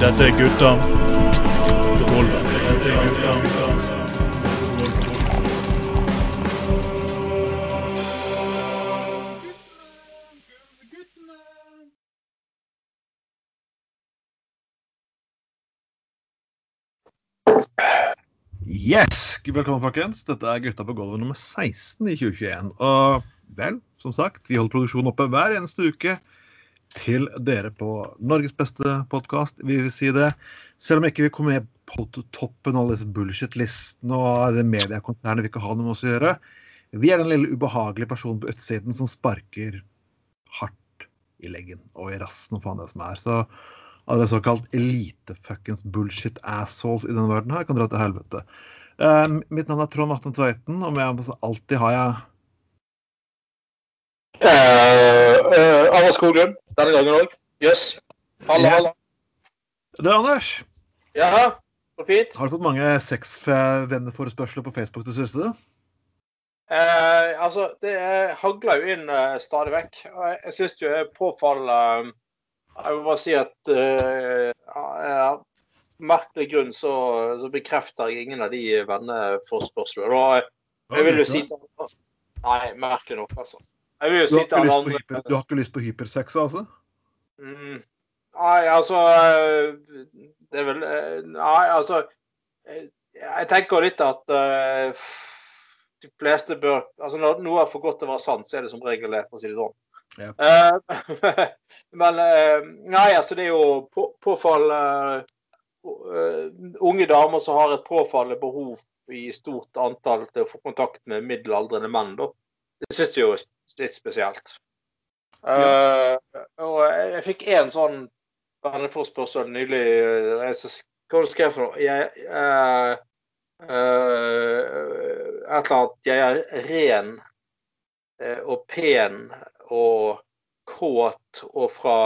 Dette er gutta. Yes! Velkommen, folkens. Dette er Gutta på gulvet nummer 16 i 2021. Og vel, som sagt, vi holder produksjonen oppe hver eneste uke til dere på Norges beste podkast, vi vil si det. Selv om ikke vi kommer med på toppen av disse bullshit-listene og det mediekonsernet vi ikke har noe med oss å gjøre. Vi er den lille ubehagelige personen på utsiden som sparker hardt i leggen og i rassen og faen det som er. Så alle såkalt elite-fuckings bullshit assholes i denne verden her kan dra til helvete. Uh, mitt navn er Trond Vatne Tveiten, og med alltid har jeg Uh, uh, Anders Skoglund, denne gangen òg. Jøss. Yes. Halla, halla. Du, Anders. Ja, så fint. Har du fått mange sexvenneforespørsler på Facebook det siste? Uh, altså, det eh, hagler jo inn eh, stadig vekk. Og jeg, jeg syns jo det er påfallende Jeg vil bare si at eh, av merkelig grunn så, så bekrefter jeg ingen av de venneforespørslene. Og jeg, jeg vil jo si til Nei, merkelig nok, altså. Du si har, andre hyper, du har ikke lyst på hypersex, altså? Mm. Nei, altså eh, Det er vel eh, Nei, altså eh, Jeg tenker litt at uh, de fleste bør altså Når noe er for godt til å være sant, så er det som regel det, for å si det sånn. Ja. Uh, men uh, Nei, altså, det er jo på, påfallende eh, unge damer som har et påfallende behov i stort antall til å få kontakt med middelaldrende menn. da. Det syns jeg jo litt spesielt. Uh, og jeg, jeg fikk en sånn venneforspørsel nylig. eh, jeg så, hva du skrev for noe? Jeg, uh, et eller annet Jeg er ren og pen og kåt og fra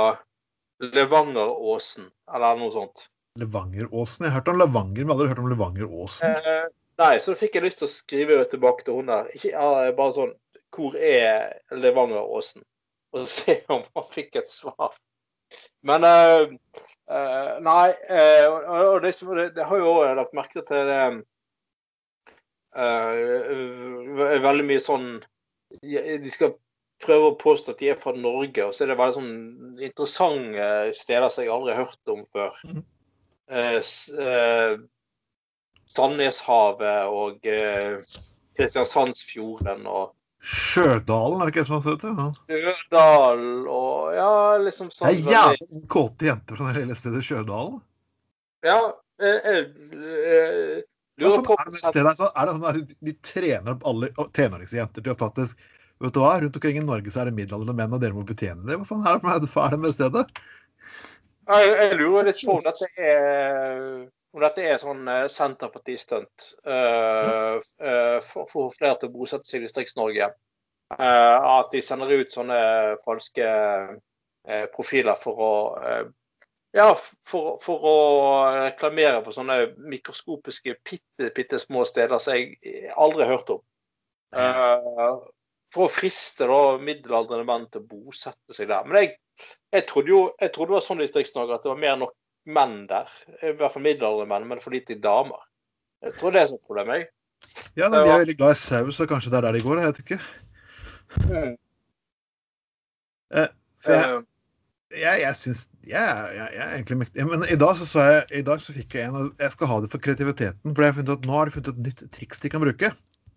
Levangeråsen, eller noe sånt. Levangeråsen? Jeg har hørt om Levanger, men aldri hørt om Levangeråsen. Nei, så fikk jeg lyst til å skrive tilbake til hun der. Ikke bare sånn Hvor er Levangeråsen? Og se om han fikk et svar. Men uh, uh, Nei. Uh, og, det, det, har jo også lagt merke til det Veldig mye sånn De skal prøve å påstå at de er fra Norge, og så er det veldig sånn interessante steder som jeg aldri har hørt om før. Mhm. Sandneshavet og Kristiansandsfjorden og Sjødalen, er det ikke det som har sett det? Stjørdal og ja, liksom Det sånn er jævlig kåte jenter fra det lille stedet Sjødalen. Ja, eh, eh, eh, lurer på er det stedet? Er det sånn at de trener opp alle tenåringsjenter til å faktisk Vet du hva, rundt omkring i Norge så er det middelaldrende menn, og dere må betjene det. Hva faen er det med, det med stedet? Jeg, jeg lurer litt på om dette er om dette er sånn eh, Senterparti-stunt uh, uh, for å få flere til å bosette seg i Distrikts-Norge. Uh, at de sender ut sånne falske profiler for å ja, for, for å reklamere for sånne mikroskopiske, bitte, bitte små steder som jeg aldri har hørt om. For å friste da middelaldrende menn til å bosette seg der. Men jeg, jeg trodde jo jeg trodde det var sånn i Distrikts-Norge at det var mer nok menn der. I hvert fall middelaldrende men for lite damer. Jeg tror det er sånn problem, jeg. Ja, men De er veldig glad i saus, så kanskje det er der de går. Jeg vet ikke. For jeg, Eh, jeg, jeg syns jeg, jeg, jeg er egentlig mektig. Men i dag så, så jeg, i dag så fikk jeg en og Jeg skal ha det for kreativiteten. For jeg har funnet at nå har de funnet et nytt triks de kan bruke.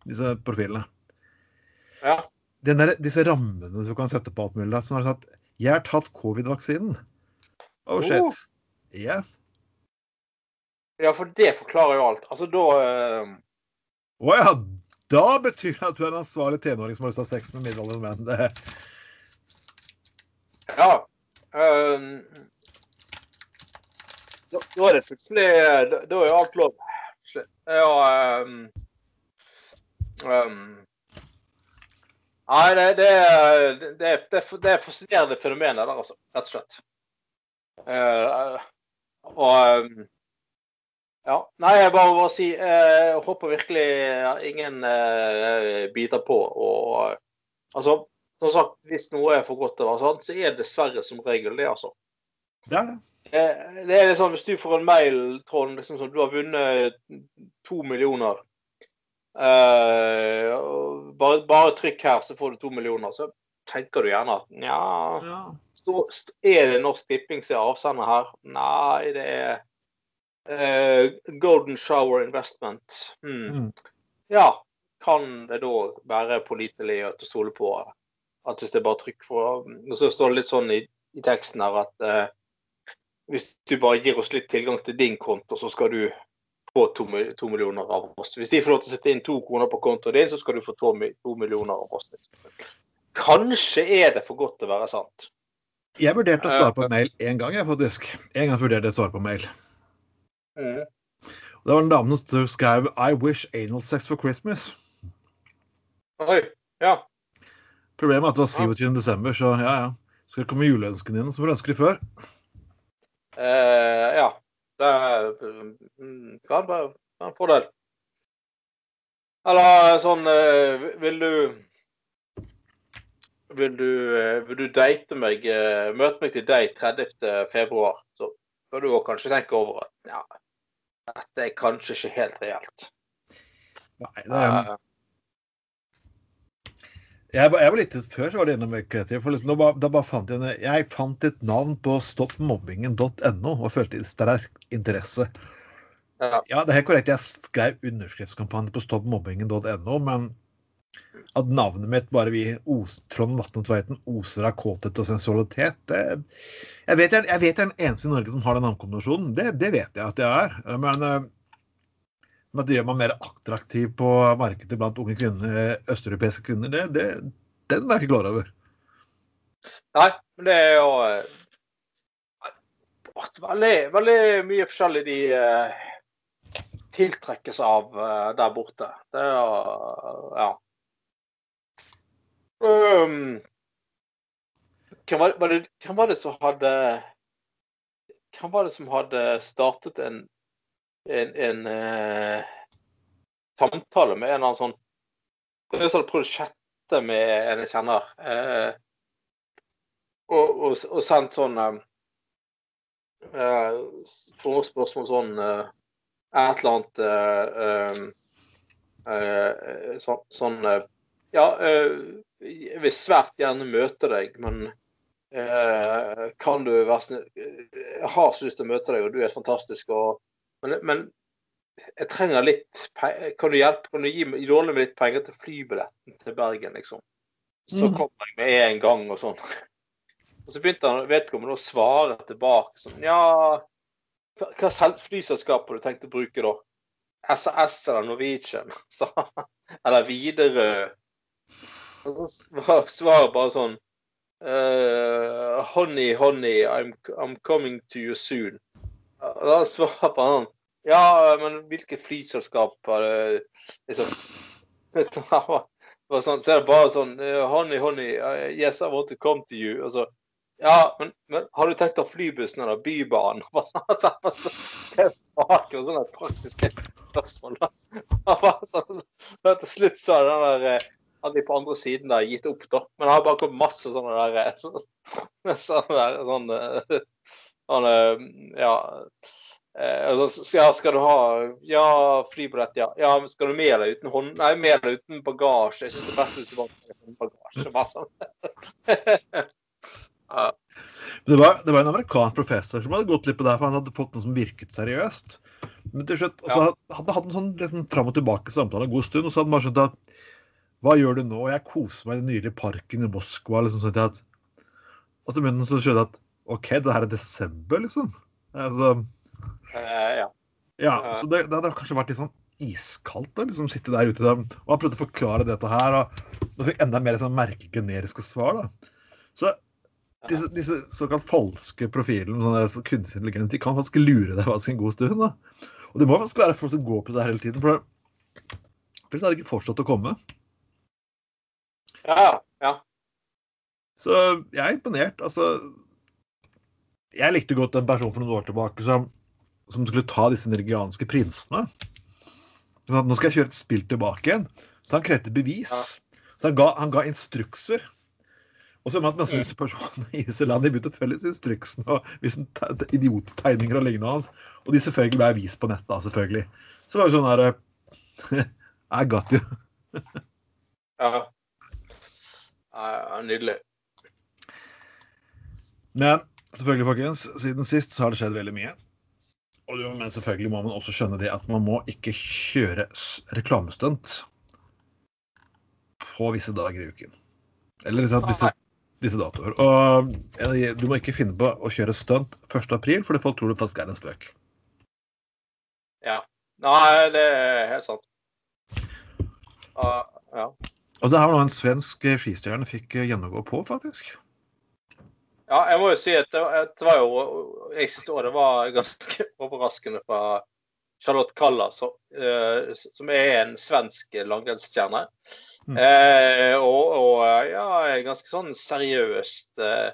Disse profilene. ja. Den der, disse rammene du kan sette på alt mulig. da, Så har de sagt 'Jeg har tatt covid-vaksinen'. Oh shit. Oh. Ja. ja, for det forklarer jo alt. Altså, da Å uh... oh, ja, da betyr det at du er en ansvarlig tenåring som har lyst til å ha sex med middelaldrende menn. Det, Ja. Um... da, da er det plutselig Da, da er jo alt lov. Ja um... Um... Nei, det, det, det, det, er- det er fascinerende fenomen det der, altså. Rett og slett. Eh, og ehm, Ja. Nei, jeg bare må si eh, Jeg håper virkelig ingen eh, biter på og Altså, som sagt, hvis noe er for godt til å være sant, så er det dessverre som regel det, altså. Det er det. Eh, Det er litt sånn, Hvis du får en mail Trond, liksom sånn, du har vunnet to millioner uh, bare, bare trykk her, så får du to millioner. Så tenker du gjerne at nja Ja. Er det Norsk Tipping som er avsender her? Nei, det er uh, Golden Shower Investment. Hmm. Mm. Ja, kan det da være pålitelig å stole på at hvis det er bare trykk for Og så står det litt sånn i, i teksten her at uh, hvis du bare gir oss litt tilgang til din konto, så skal du få to, to millioner av oss. Hvis de får lov til å sette inn to kroner på kontoen din, så skal du få to, to millioner av oss. Kanskje er det for godt til å være sant. Jeg vurderte å svare på mail én gang, jeg faktisk. En gang vurderte jeg å svare på mail. Mm. Det var en dame som skrev 'I wish anal sex for Christmas'. Oi. Ja. Problemet er at det var 27. desember, så ja, ja. Skal det komme juleønskene dine som du ønske de før? Uh, ja. Det er, kan være en fordel. Eller sånn eh, Vil du Vil du, eh, vil du date meg, eh, møte meg til date 30. februar, så bør du òg kanskje tenke over at ja, dette er kanskje ikke helt reelt. Nei, det er, Eh, jeg, var- jeg var litt Før så var det mer kreativ. For liksom, da, da bare fant jeg, en, jeg fant et navn på stoppmobbingen.no og følte sterk interesse. Ja. Ja, det er helt korrekt. Jeg skrev underskriftskampanje på stoppmobbingen.no, men at navnet mitt bare vi os, Trond Vatne Tveiten oser av kåthet og sensualitet det, jeg, vet jeg, jeg vet jeg er den eneste i Norge som har den navnekombinasjonen. Det, det vet jeg at jeg er. Men, eh, men at det gjør meg mer attraktiv på markedet blant unge kvinner, eh, østeuropeiske kvinner, det, det, den er jeg ikke klar over. Nei, men det er jo eh, veldig, veldig mye forskjellig de tiltrekkes av der borte. Det er jo Ja. Um, hvem, var, var det, hvem var det som hadde Hvem var det som hadde startet en en, en uh, samtale med en eller annen sånn Jeg hadde prøvd å chatte med en jeg kjenner. uh, og, og, og sendt sånn uh, spørsmål sånn uh, Et eller annet uh, sånn, sånn Ja, jeg vil svært gjerne møte deg, men eh, kan du være snill Jeg har så lyst til å møte deg, og du er fantastisk. Og, men, men jeg trenger litt Kan du hjelpe? Kan du gi meg låne meg litt penger til flybilletten til Bergen, liksom? Så Mm. kommer jeg med en gang og sånn. Og så begynte han vedkommende å svare tilbake sånn Ja, hva flyselskap har du tenkt å bruke da? SAS eller Norwegian? han. Eller Widerøe? Og så var svaret bare sånn uh, Honey, honey, I'm, I'm coming to you soon. Og da svarer bare han Ja, men hvilket flyselskap er det liksom Det sånn, så er det bare sånn eh, Honey, honey, yes, I want to come to you. Og så Ja, men, men har du tenkt å flybussen eller Bybanen? Bare sånn, så, så, så, tilbake og sånne praktiske spørsmål. sånn, til slutt har den der eh, hadde de på andre siden der gitt opp, da. Men det har bare kommet masse sånne der Sånne der sånn eh, sånne, Ja. Eh, altså, ja, skal du ha Ja, flybillett, ja. ja. men Skal du med eller uten hånd... Nei, med eller uten bagasje. Jeg syns det er best hvis du bare har bagasje. Bare sånn. ja. Det var, det var en amerikansk professor som hadde gått litt på det, for han hadde fått noe som virket seriøst. Men til slutt, altså, Ja. hadde hatt en sånn liksom, fram og tilbake samtale en god stund, og så hadde han bare skjønt at hva gjør du nå? Og jeg koser meg i den nydelige parken i Moskva. liksom sånn at, Og så begynte han så å at OK, det her er desember, liksom. Altså, Eh, ja. ja, Ja. så det, det hadde kanskje vært litt sånn iskaldt å liksom sitte der ute. Og han prøvde å forklare dette her, og da fikk enda mer sånn merke generiske svar. da. Så disse, disse såkalt falske profilene, sånn så kunstig intelligens, de kan faktisk lure deg faktisk en god stund. da. Og det må faktisk være folk som går på det her hele tiden. For det- for det ikke fortsatt å komme. Ja, ja. Så jeg er imponert. Altså Jeg likte godt en person for noen år tilbake som, som skulle ta disse nigerianske prinsene. Nå skal jeg kjøre et spill tilbake igjen. Så han krevde bevis. Så han ga, han ga instrukser Og så med at masse disse personene i disse landene begynte å følge instruksene og vise idiottegninger og lignende hans, og de selvfølgelig ble vist på nett, da, selvfølgelig, så var det sånn herre I got you. Ja. Ja. Nydelig. Men selvfølgelig, folkens, siden sist så har det skjedd veldig mye. Og, men selvfølgelig må man også skjønne det at man må ikke kjøre reklamestunt på visse dager i uken. Eller liksom visse, disse datoer. Og du må ikke finne på å kjøre stunt 1.4, fordi folk tror det faktisk er en spøk. Ja. Nei, det er helt sant. Uh, ja. Og det her var noe en svensk skistjerne fikk gjennomgå på, faktisk. Ja, jeg må jo si at det, det var jo Jeg syns det var ganske overraskende fra Charlotte Kalla, som, uh, som er en svensk langrennsstjerne. Mm. Uh, og, og, ja, ganske sånn seriøst uh,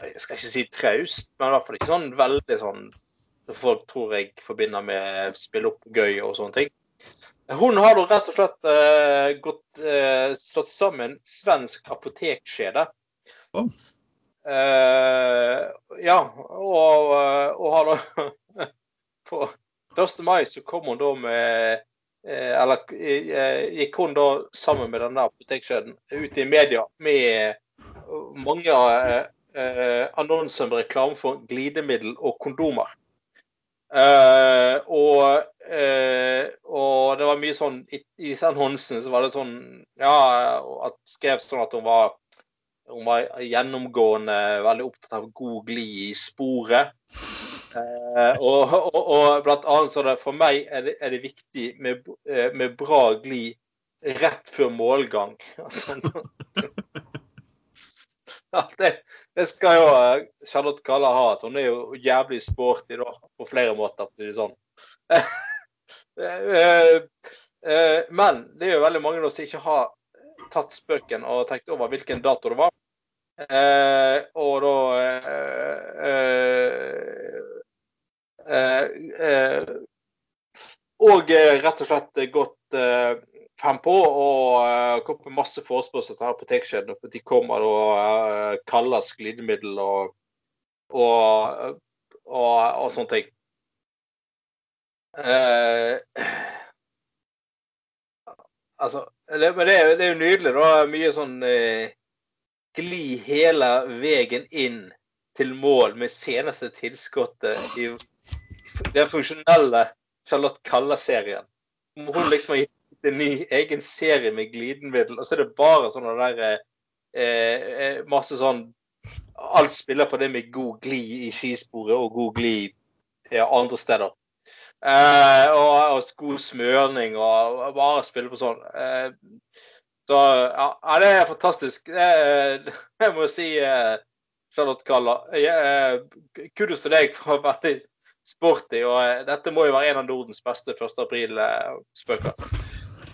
Jeg skal ikke si traust, men i hvert fall ikke sånn veldig sånn folk tror jeg forbinder med spille opp gøy og sånne ting. Hun har da rett og slett uh, gått uh, slått sammen svensk apotekkjede. Oh. Uh, ja, og, og, har da På 1. mai så kom hun da med Eller gikk hun da sammen med denne apotekkjeden ut i media med mange annonser med reklame for glidemiddel og kondomer. Og, uh, og, det var mye sånn I, i den Honsen så var det sånn Ja, at skrev sånn at hun var hun var gjennomgående veldig opptatt av god glid i sporet. Uh, og, og, og, blant annet så det for meg er det, er det viktig med, med, bra glid rett før målgang. Altså, ja, det, det, skal jo eh, Charlotte Kalla ha. at Hun er jo jævlig sporty da, på flere måter, sånn. Eh, eh, men det er jo veldig mange som ikke har tatt spøken og tenkt over hvilken dato det var. og da Og rett og slett gått fem på og kom med masse forespørsler til apotekkjeden. Og de kommer og kalles glidemiddel og, og, og, og sånne ting. Uh, altså det, Men det, det, er jo nydelig. da, Mye sånn uh, Gli hele veien inn til mål med seneste tilskuddet i den funksjonelle Charlotte Kalla-serien. Hun liksom har gitt en ny egen serie med glidemiddel, og så er det bare sånne der eh, eh, Masse sånn Alt spiller på det med god glid i skisporet og god glid andre steder. Eh, og, og, god smørning og, og bare spille på sånn. Eh, så ja, det er fantastisk. Det, jeg må si eh, Charlotte Kalla. Eh, kudos til deg for å være sporty. Og eh, dette må jo være en av Nordens beste 1. april-spøker.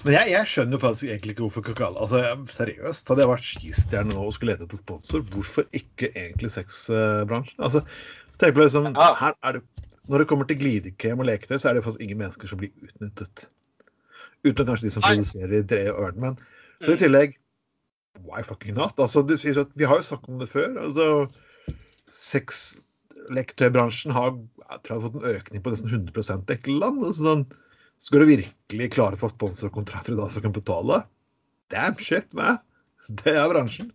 Men jeg, jeg, skjønner jo faktisk egentlig ikke hvorfor Kakala altså, Seriøst, hadde jeg vært skistjerne nå og skulle lete etter sponsor, hvorfor ikke egentlig sexbransjen? Altså, tenk på liksom, her er det, Når det kommer til glidekrem og leketøy, så er det faktisk ingen mennesker som blir utnyttet. Utenom kanskje de som produserer i tre ørn. Men så i mm. tillegg Why fucking not? Altså, det, vi har jo snakket om det før. altså Sexleketøybransjen har jeg tror jeg har fått en økning på nesten 100 i enkelte land. Altså, sånn, skal du virkelig klare å få sponsorkontrakter dag som kan betale? Damn shit, man. Det er bransjen.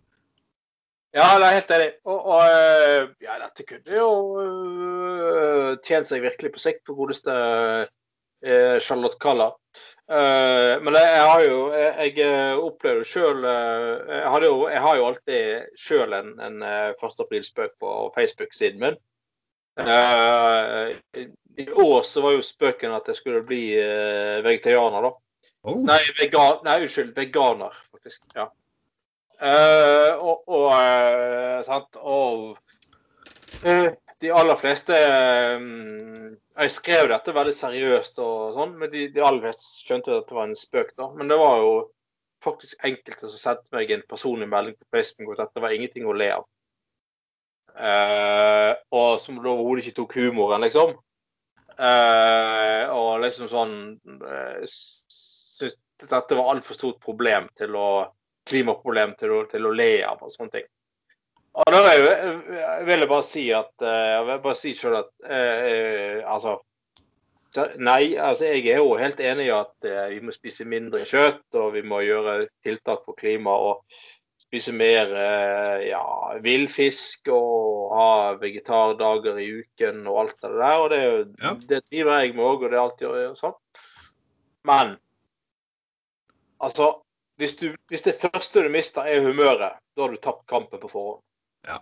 Ja, det er helt enig. Og, og eh, ja, dette kunne jo uh, tjent seg virkelig på sikt for godeste uh, Charlotte Kalla. Uh, men jeg, har jo Jeg, jeg opplevde sjøl jeg, jeg, har jo alltid sjøl en, en 1. aprilspøk på Facebook-siden min. I år så var jo spøken at jeg skulle bli vegetarianer, da. Oh. Nei, vegan, nei, unnskyld. Veganer, faktisk. Ja. Uh, og, og sant Og de aller fleste um, Jeg skrev dette veldig seriøst og sånn, men de, de aller fleste skjønte at det var en spøk, da. Men det var jo faktisk enkelte som sendte meg en personlig melding på Facebook at dette var ingenting å le av. Uh, og som overhodet ikke tok humoren, liksom. Uh, og liksom sånn uh, Syntes dette var altfor stort problem til å klimaproblem til å, til å, le av og sånne ting. Og da jo, jeg vil jeg bare si at eh, Jeg vil bare si selv at eh, eh, Altså Nei, altså jeg er jo helt enig i at eh, vi må spise mindre kjøtt, og vi må gjøre tiltak for klima og spise mer eh, ja, villfisk og ha vegetardager i uken og alt det der. Og det, Ja. det driver jeg med òg, og det er alltid sånn. Men altså hvis, du, hvis det første du mister, er humøret, da har du tapt kampen på forhånd. Ja.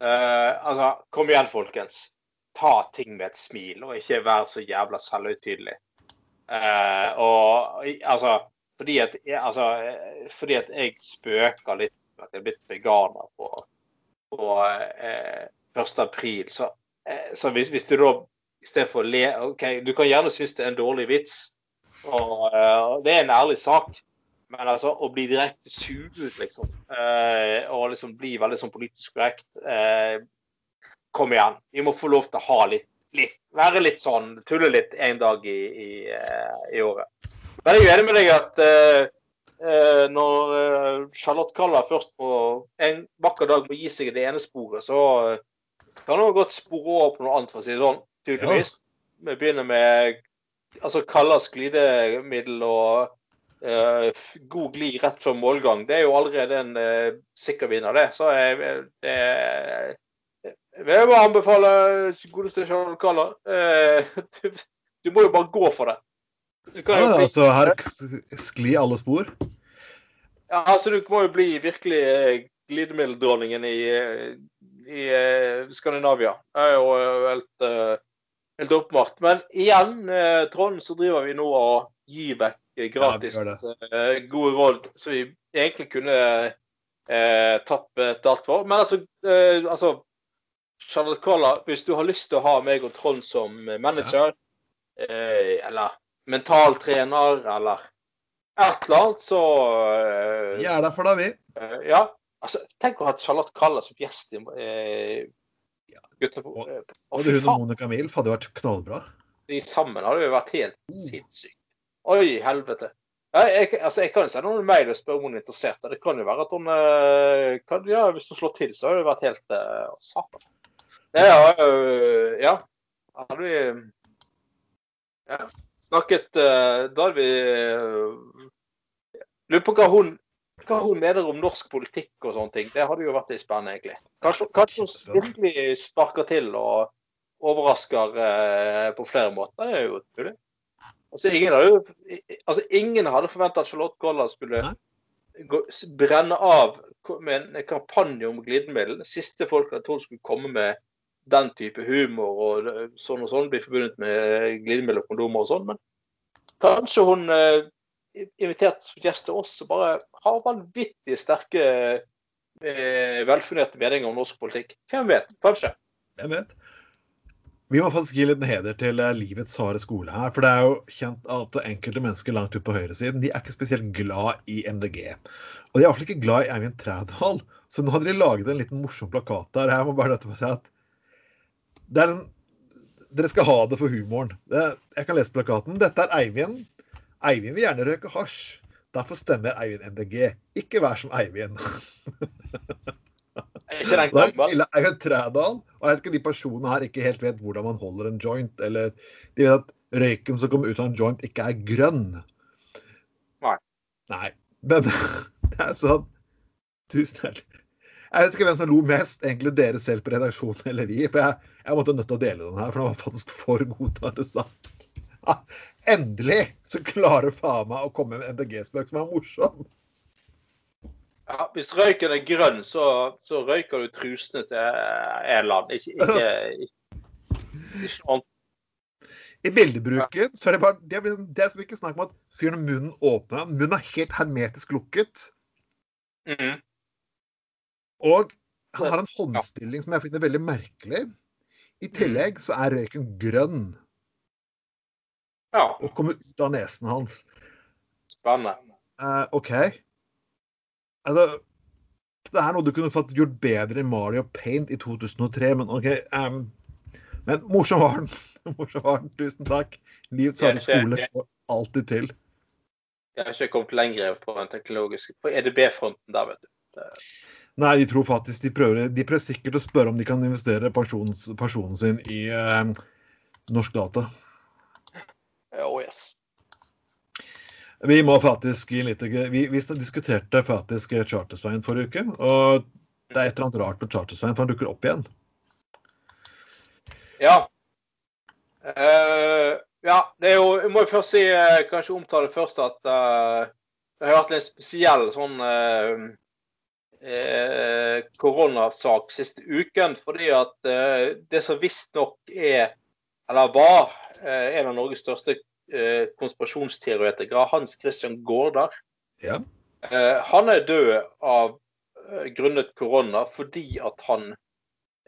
Eh, altså, kom igjen, folkens. Ta ting med et smil, og ikke vær så jævla selvhøytidelig. Eh, og altså fordi at, altså, eh, fordi at jeg spøker litt med at jeg er blitt veganer på, på eh, 1. april, så, eh, så hvis, hvis du da i stedet for å le OK, du kan gjerne synes det er en dårlig vits, og eh, det er en ærlig sak. Men altså, å bli direkte suget, liksom, eh, og liksom bli veldig sånn politisk korrekt eh, Kom igjen. Vi må få lov til å ha litt, litt Være litt sånn Tulle litt en dag i, i, eh, i året. Men jeg er enig med deg at eh, eh, når eh, Charlotte Kalla først på en vakker dag må gi seg i det ene sporet, så kan hun godt spore over på noe annet, for å si det sånn. Tydeligvis. Vi begynner med altså Kallas glidemiddel og god glid rett før målgang. Det er jo allerede en eh, sikker vinner, det. Så jeg, det, jeg vil bare anbefale godeste Charlotte Kalla. Eh, du, du må jo bare gå for det. Ja, altså, her sklir skli alle spor. Ja, altså Du må jo bli virkelig eh, glidemiddeldronningen i, eh, i eh, Skandinavia. Det er jo eh, helt, eh, helt åpenbart. Men igjen, eh, Trond, så driver vi nå og gir vekk eh, gratis Ja, eh, gode råd som vi egentlig kunne eh, tappet alt for. Men altså, eh, altså Charlotte Kvala, hvis du har lyst til å ha meg og Trond som manager, eh, eller mentaltrener, eller et eller annet, så eh, Vi er der for deg, vi. Eh, ja. Altså, tenk å ha Charlotte Kvala som gjest i eh, Gutta på Og- og, Og hun og. Monica Milf hadde vært knallbra. De sammen hadde jo vært helt Mm. Oi, helvete. Ja, jeg, altså, jeg kan jo sende noen mail og spørre om hun er interessert. Det kan jo være at hun eh, kan, ja, Hvis hun slår til, så har det vært helt uh, Satan. Ja, øh, ja. Hadde vi ja, snakket uh, Da hadde vi uh, Lurer på hva hun hva hun mener om norsk politikk og sånne ting. Det hadde jo vært litt spennende, egentlig. Kanskje, hun virkelig sparker til og overrasker eh, på flere måter. Det er jo mulig. Altså, ingen hadde, altså, ingen hadde forventa at Charlotte Golla skulle gå, brenne av med en kampanje om glidemiddel. Siste folk jeg trodde skulle komme med den type humor og eh, sånn og sånn, blir forbundet med glidemiddel og kondomer og sånn. Men kanskje hun eh, invitert gjester oss og bare har vanvittig sterke, eh, velfunderte meninger om norsk politikk. Hvem vet? Kanskje. Hvem vet. Vi må faktisk gi litt heder til eh, livets harde skole her. For det er jo kjent at enkelte mennesker langt ut på høyresiden de er ikke spesielt glad i MDG. Og de er iallfall ikke glad i Eivind Trædal. Så nå hadde de laget en liten morsom plakat der. Jeg må bare dette på si at det er en, Dere skal ha det for humoren. Det, jeg kan lese plakaten. Dette er Eivind. Eivind vil gjerne røyke hasj. Derfor stemmer Eivind MDG. Ikke vær som Eivind. Ikke den er gammel? Ille Trædal, og jeg vet ikke de personene her ikke helt vet hvordan man holder en joint, eller de vet at røyken som kommer ut av en joint, ikke er grønn. Nei. Nei. Men det er sånn Tusen hjertelig. Jeg vet ikke hvem som lo mest, egentlig dere selv på redaksjonen eller vi. For jeg, jeg måtte nødt til å dele den her, for den var faktisk for god til å være sant. Ja, endelig så klarer faen meg å komme med en MDG-spøk som er morsom. Ja, hvis røyken er grønn, så, så røyker du trusene til Eland. Ikke, ikke, ikke, ikke noe. I bildebruken så er det bare Det er, det er som ikke snakk om at fyren har munnen åpna. Munnen er helt hermetisk lukket. Mhm. Og han har en håndstilling som jeg finner veldig merkelig. I tillegg så er røyken grønn Ja, og kommer ut av nesen hans. spennende. Uh, OK. Altså, det er noe du kunne fått gjort bedre i Mario Paint i 2003, men OK. Um, men morsom var den. Morsom var den. Tusen takk. Livets harde skole slår alltid til. Jeg har ikke kommet lenger på den teknologiske På EDB-fronten der, vet du. Nei, de tror faktisk de prøver, de prøver sikkert å spørre om de kan investere pensjonen sin i eh, norsk data. Oh, yes. Vi må faktisk gi litt Vi, vi diskuterte faktisk Chartersveien forrige uke. Og det er et eller annet rart med Chartersveien, for han dukker opp igjen. Ja. Uh, ja, det er jo Jeg må jo først si, uh, kanskje omtale først at uh, det har vært en spesiell sånn koronasak siste uken. Fordi at det som visstnok er, eller var, en av Norges største eh, konspirasjonsteoretikere, Hans Christian Gaarder. Ja. Eh, han er død av eh, grunnet korona fordi at han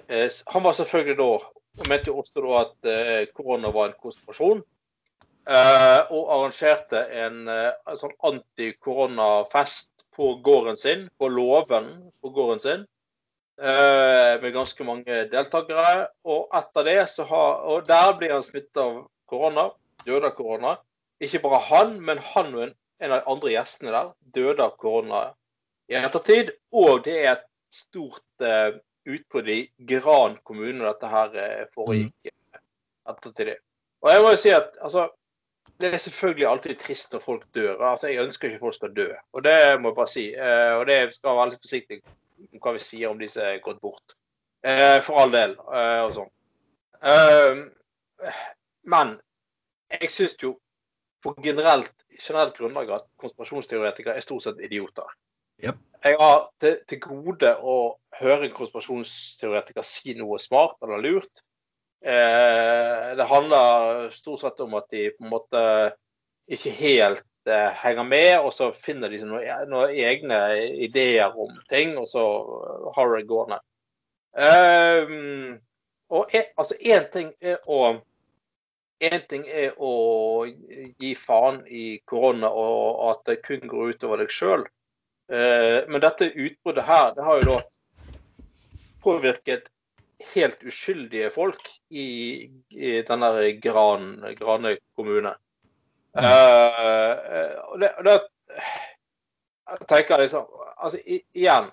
eh, Han var selvfølgelig da og mente jo også da at korona var en konspirasjon. Og arrangerte en, en sånn antikoronafest på gården sin, på låven på gården sin. med ganske mange deltakere. Og etter det så har Og der blir han smittet av korona døde av korona. Ikke bare han, men han og en, av de andre gjestene der døde av korona i ettertid. Og det er et stort uh, utbrudd i Gran kommune dette her uh, foregikk mm. ettertid. Og jeg må jo si at altså, det er selvfølgelig alltid trist når folk dør. Altså, Jeg ønsker ikke folk skal dø, og det må jeg bare si. Uh, og det skal være litt forsiktig om hva vi sier om de som er gått bort. Uh, for all del, uh, og sånn. men jeg syns jo på generelt, generelt grunnlag at konspirasjonsteoretikere er stort sett idioter. Yep. Jeg har til, til, gode å høre en konspirasjonsteoretiker si noe smart eller lurt. Eh, det handler stort sett om at de på en måte ikke helt eh, henger med, og så finner de noen, noen egne ideer om ting, og så har det gående. Eh, og en, altså én ting er å Én ting er å gi faen i korona og at det kun går utover deg sjøl. Eh, men dette utbruddet her, det har jo da påvirket helt uskyldige folk i, i denne Gran, Granøy kommune. Mm. Uh, og det, det jeg tenker liksom Altså, igjen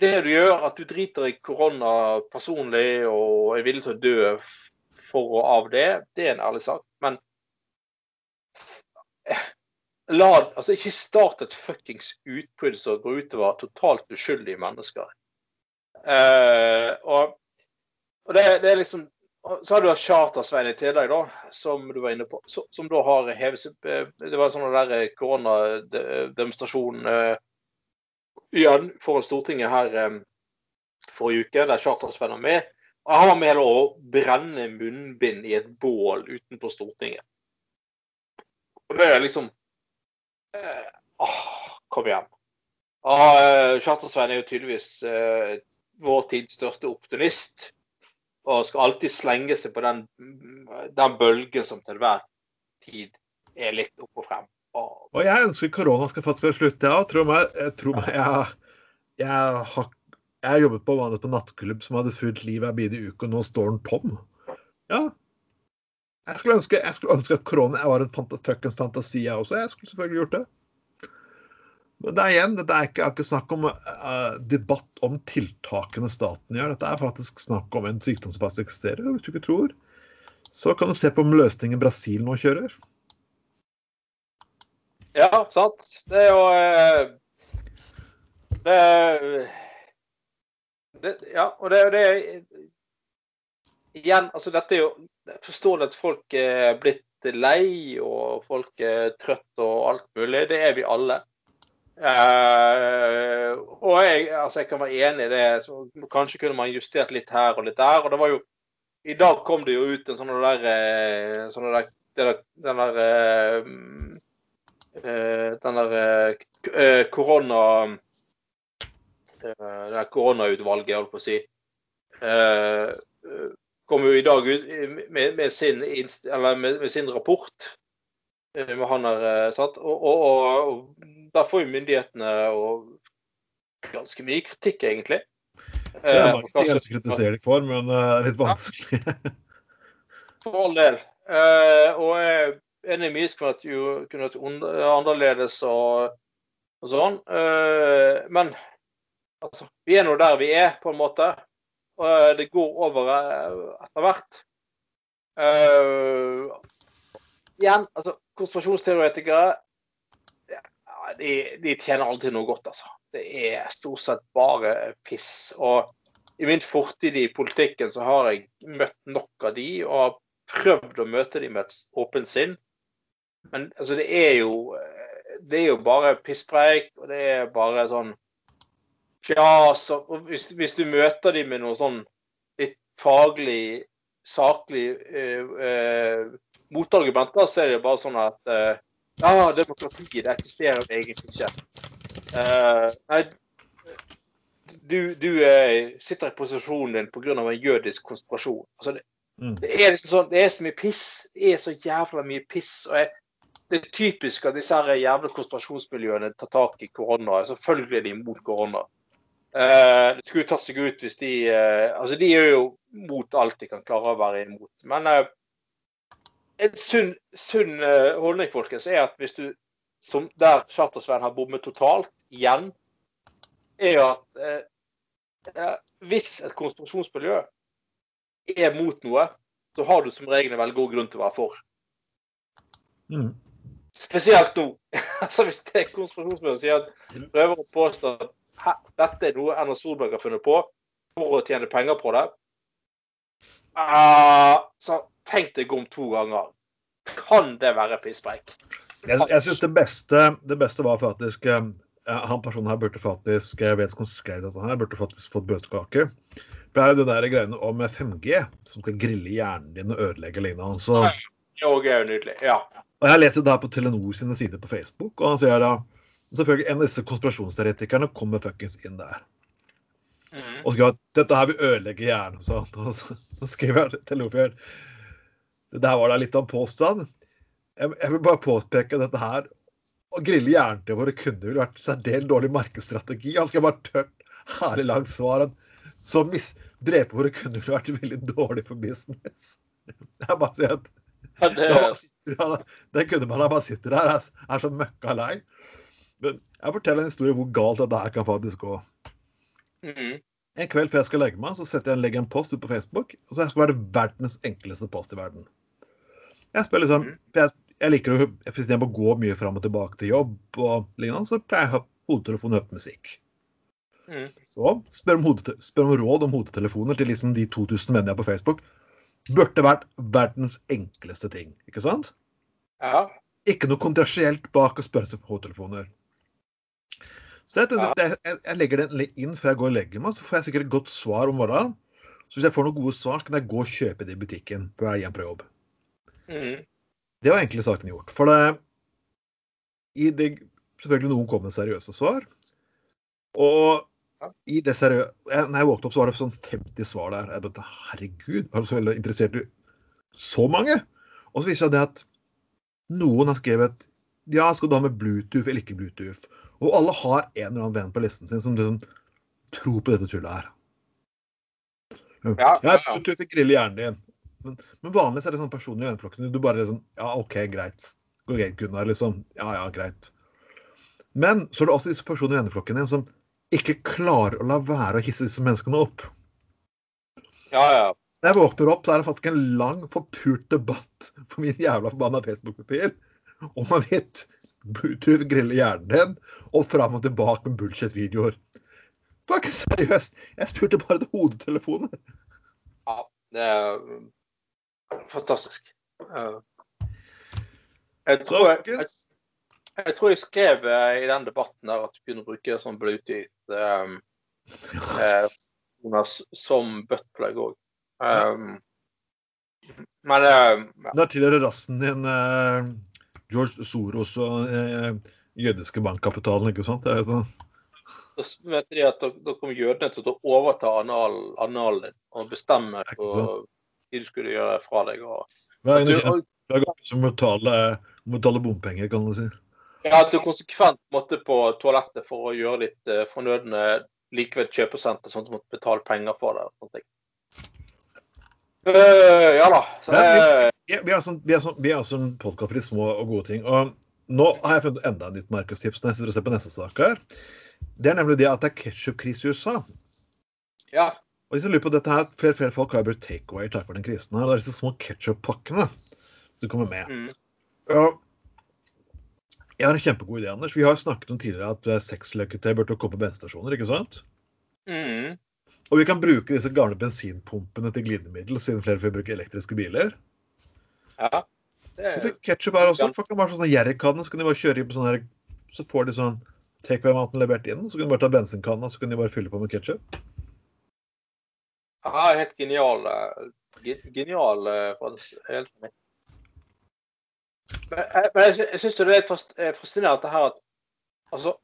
Det du gjør, at du driter i korona personlig og er villig til å dø for og av det, det er en ærlig sak. Men la, altså ikke start et fuckings utbrudd som går utover totalt uskyldige mennesker. Uh, og, og det, det, er liksom Så har du Charter-Svein i tillegg, da, som du var inne på. Så, som da har hevet seg eh, Det var sånn der eh, koronademonstrasjon uh, igjen foran Stortinget her um, forrige uke, der Charter-Svein var med. Han var med å brenne munnbind i et bål utenfor Stortinget. Og det er liksom eh, åh, Kom igjen. Ah, Charter-Svein er jo tydeligvis eh, vår tids største optimist. Og skal alltid slenge seg på den, den bølgen som til hver tid er litt opp og frem. Og, og jeg ønsker korona skal faktisk slutte, jeg òg. Tro meg, jeg, tror jeg, jeg har jeg jobbet på vanlig på nattklubb som hadde fullt liv hver bidige uke, og nå står den tom. Ja. Jeg skulle ønske, jeg skulle ønske at korona var en fant fuckings fantasi, jeg også. Jeg skulle selvfølgelig gjort det. Men det er igjen, det er ikke, ikke snakk om uh, debatt om tiltakene staten gjør. Dette er faktisk snakk om en sykdom som faktisk eksisterer. Hvis du ikke tror, så kan du se på om løsningen Brasil nå kjører. Ja, sant. Det er jo uh, Det er det, ja, og det, det Igjen, altså dette er jo Forståelig at folk er blitt lei, og folk er trøtt og alt mulig. Det er vi alle. Uh, og jeg, altså jeg, kan være enig i det. Så kanskje kunne man justert litt her og litt der. Og det var jo I dag kom det jo ut en sånn der, eh, sånn der, Den der uh, Den der korona Eh, det koronautvalget, holdt på å si, eh, kom jo i dag ut med, med, sin, med, med sin, rapport. Eh, med han her, sant? Og, og, og, der får jo myndighetene ganske mye kritikk, egentlig. Det er mange ting jeg kritiserer deg for, men det er litt vanskelig. for all del. og jeg er enig i mye som kunne vært annerledes og, og sånn. men Altså, vi er nå der vi er, på en måte. Og det går over etter hvert. Uh, igjen, altså, konspirasjonsteoretikere ja, de, de, tjener alltid noe godt, altså. Det er stort sett bare piss. Og i min fortid i politikken så har jeg møtt nok av de, og har prøvd å møte de med et åpent sinn. Men altså, det er jo Det er jo bare pisspreik, og det er bare sånn fjas. Og hvis, hvis du møter dem med noe sånn litt faglig, saklig eh, eh, motargumenter, så er det bare sånn at eh, Ja, demokratiet, det eksisterer egentlig ikke. Eh, nei, du, du uh, sitter i posisjonen din pga. en jødisk konspirasjon. Altså, det, mm. det, er liksom sånn, det er så mye piss. Det er så jævla mye piss. og jeg, Det er typisk at disse her jævla konspirasjonsmiljøene tar tak i korona. Selvfølgelig er de imot korona. Uh, det skulle tatt seg ut hvis de Altså, de er jo mot alt de kan klare å være imot. Men en sunn, sunn holdning, folkens, er at hvis du som der Charter-Svein har bommet totalt, igjen, er jo at hvis et konspirasjonsmiljø er mot noe, så har du som regel en veldig god grunn til å være for. Mm. Spesielt nå. altså Hvis det er konspirasjonsmiljø som at prøver å påstå at dette er noe Erna Solberg har funnet på for å tjene penger på det, uh, så tenk deg om to ganger. Kan det være pisspreik? Jeg, jeg syns det, det, beste var faktisk uh, Han personen her burde faktisk Jeg vet om han skrev dette her, burde faktisk fått bøtekake. For det er jo det der greiene om 5G, som skal grille hjernen din og ødelegge lignende. Så... Det er jo nydelig. Ja. Og jeg har lest det her på Telenor sine sider på Facebook, og han sier da selvfølgelig En av disse konspirasjonsteoretikerne kommer fuckings inn der. Mm. Og skriver at dette her vil ødelegge hjernen. Og så, skriver Telenor Det der var da litt av en påstand. Jeg, vil bare påpeke dette her. Å grille hjernen til våre kunder ville vært særdeles dårlig markedsstrategi. Han skal bare tørt, herlig langt svar. Så mis drepe våre kunder ville vært veldig dårlig for business. Jeg bare sier at ja, det... Den kundemannen bare sitter der, er, er så møkka lei. Men jeg forteller en historie hvor galt dette her kan faktisk gå. Mm. En kveld før jeg skal legge meg, så setter jeg en, legger en post ut på Facebook. Og så jeg skal være verdens enkleste post i verden. Jeg spør liksom, mm. for jeg jeg liker å jeg må gå mye fram og tilbake til jobb og lignende, så pleier jeg hodetelefonen og høre musikk. Mm. Så spør om, spør om, råd om hodetelefoner til liksom de 2000 vennene jeg har på Facebook. Burde vært verdens enkleste ting, ikke sant? Ja. Ikke noe kontroversielt bak å spørre etter hodetelefoner. Så det, det, jeg, jeg, legger den inn før jeg går og legger meg, så får jeg sikkert et godt svar om morgenen. Så hvis jeg får noen gode svar, kan jeg gå og kjøpe det i butikken på vei hjem fra jobb. Mm. Det var egentlig saken gjort. For det, i det Selvfølgelig noen kom med seriøse svar. Og i det seriøse Når jeg våknet opp, så var det sånn 50 svar der. Jeg tenkte herregud, er du så veldig interessert i så mange. Og så viser det at noen har skrevet ja, skal du ha med Bluetooth eller ikke Bluetooth? Og alle har en eller annen venn på listen sin som liksom tror på dette tullet her. Ja, ja, ja. Bluetooth griller hjernen din. Men, men vanligvis er det sånn personlig i venneflokken. Du bare liksom Ja, OK, greit. Går greit, Gunnar. Liksom. Ja, ja, greit. Men så er det også disse personene i venneflokken din som ikke klarer å la være å hisse disse menneskene opp. Ja, ja. Når jeg våkner opp, så er det faktisk en lang, forpult debatt på min jævla forbanna Facebook-papir om hvorvidt Bluetooth griller hjernen din, og fram og tilbake med bullshit-videoer. Det var ikke seriøst. Jeg spurte bare til hodetelefoner. Ja, det er fantastisk. Jeg tror jeg, jeg, jeg, tror jeg skrev eh, i den debatten der at du kunne bruke sånn Bluetooth um, eh, som buttplug òg. Um, men uh, ja. Når tilhører rassen din uh, George Soros og eh, jødiske bankkapitalen, ikke sant? Det er sånn. Da vet de at da, kommer jødene til å overta analen anal din og bestemme hva de skulle gjøre fra deg. Og, Hver gang du må betale bompenger, kan du si. Ja, at du konsekvent måtte på toalettet for å gjøre litt uh, fornødne likevel kjøpesenter, sånn at du måtte betale penger for det. Sånn uh, ja da. Så, uh, vi, vi, har sånn, vi, er sånn, vi har sånn podkast for de små og gode ting. og nå har jeg funnet enda et nytt markedstips når jeg sitter og ser på neste sak her. Det er nemlig det at det er ketsjupkrise i USA. Ja. Og hvis du lurer på dette her, Flere flere folk har brukt takeaway takk for den krisen. her, Det er disse små ketsjuppakkene du kommer med. Mm. Og jeg har en kjempegod idé, Anders. Vi har snakket om tidligere at eh, sexleketøy burde komme på bensinstasjoner. ikke sant? Mm. Og vi kan bruke disse gamle bensinpumpene til glidemiddel, siden flere får bruke elektriske biler. Ja. Ketsjup er også. Folk kan bare sånne jerrykanner, så kan de bare kjøre inn på sånne her, så får de sånn takeaway-maten levert inn. Så kan de bare ta bensinkanna, så kan de bare fylle på med ketsjup. ja, helt genial. eh, Genial eh, helt enig. Men, eh, men jeg, jeg syns det er fascinerende her at altså,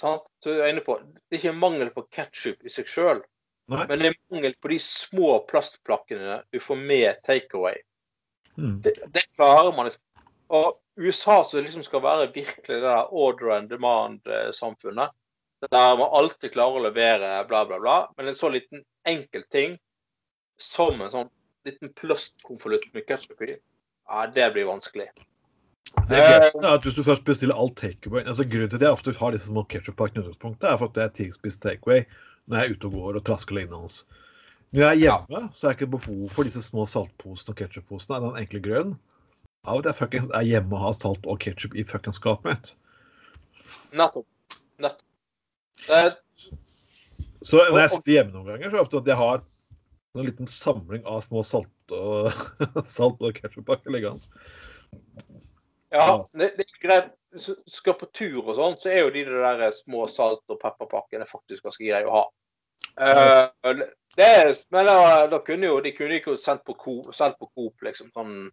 sant, du er inne på, Det er ikke mangel på ketsjup i seg sjøl, Nei. men det er mangel på de små plastplakkene du får med takeaway. Mm. det, det klarer man liksom. Og USA som liksom skal være virkelig det der order and demand-samfunnet, der man alltid klarer å levere bla, bla, bla, men en så liten enkel ting som en sånn liten plastkonvolutt med ketsjup i, ja, det blir vanskelig. Det er at hvis du først bestiller alt takeaway altså Grunnen til at jeg ofte har disse små ketsjuppakkene er for at det er tidsspist takeaway når jeg er ute og går og trasker lignende hans. Når jeg er hjemme, så er det ikke behov for disse små saltposene og ketsjupposene Er den enkle grønn? Av at jeg fucking er hjemme og har salt og ketsjup i fuckings skapet mitt. Nettopp. Nettopp. Så når jeg sitter hjemme noen ganger, så er det ofte at jeg har en liten samling av små salt og, salt og ketsjuppakker liggende. ja, det, det er greit. Skal på tur og sånn, så er jo de der små salt- og pepperpakkene faktisk ganske greie å ha. Uh, det men da, da kunne jo de kunne ikke sendt på Coop, sendt på Coop liksom. Sånn,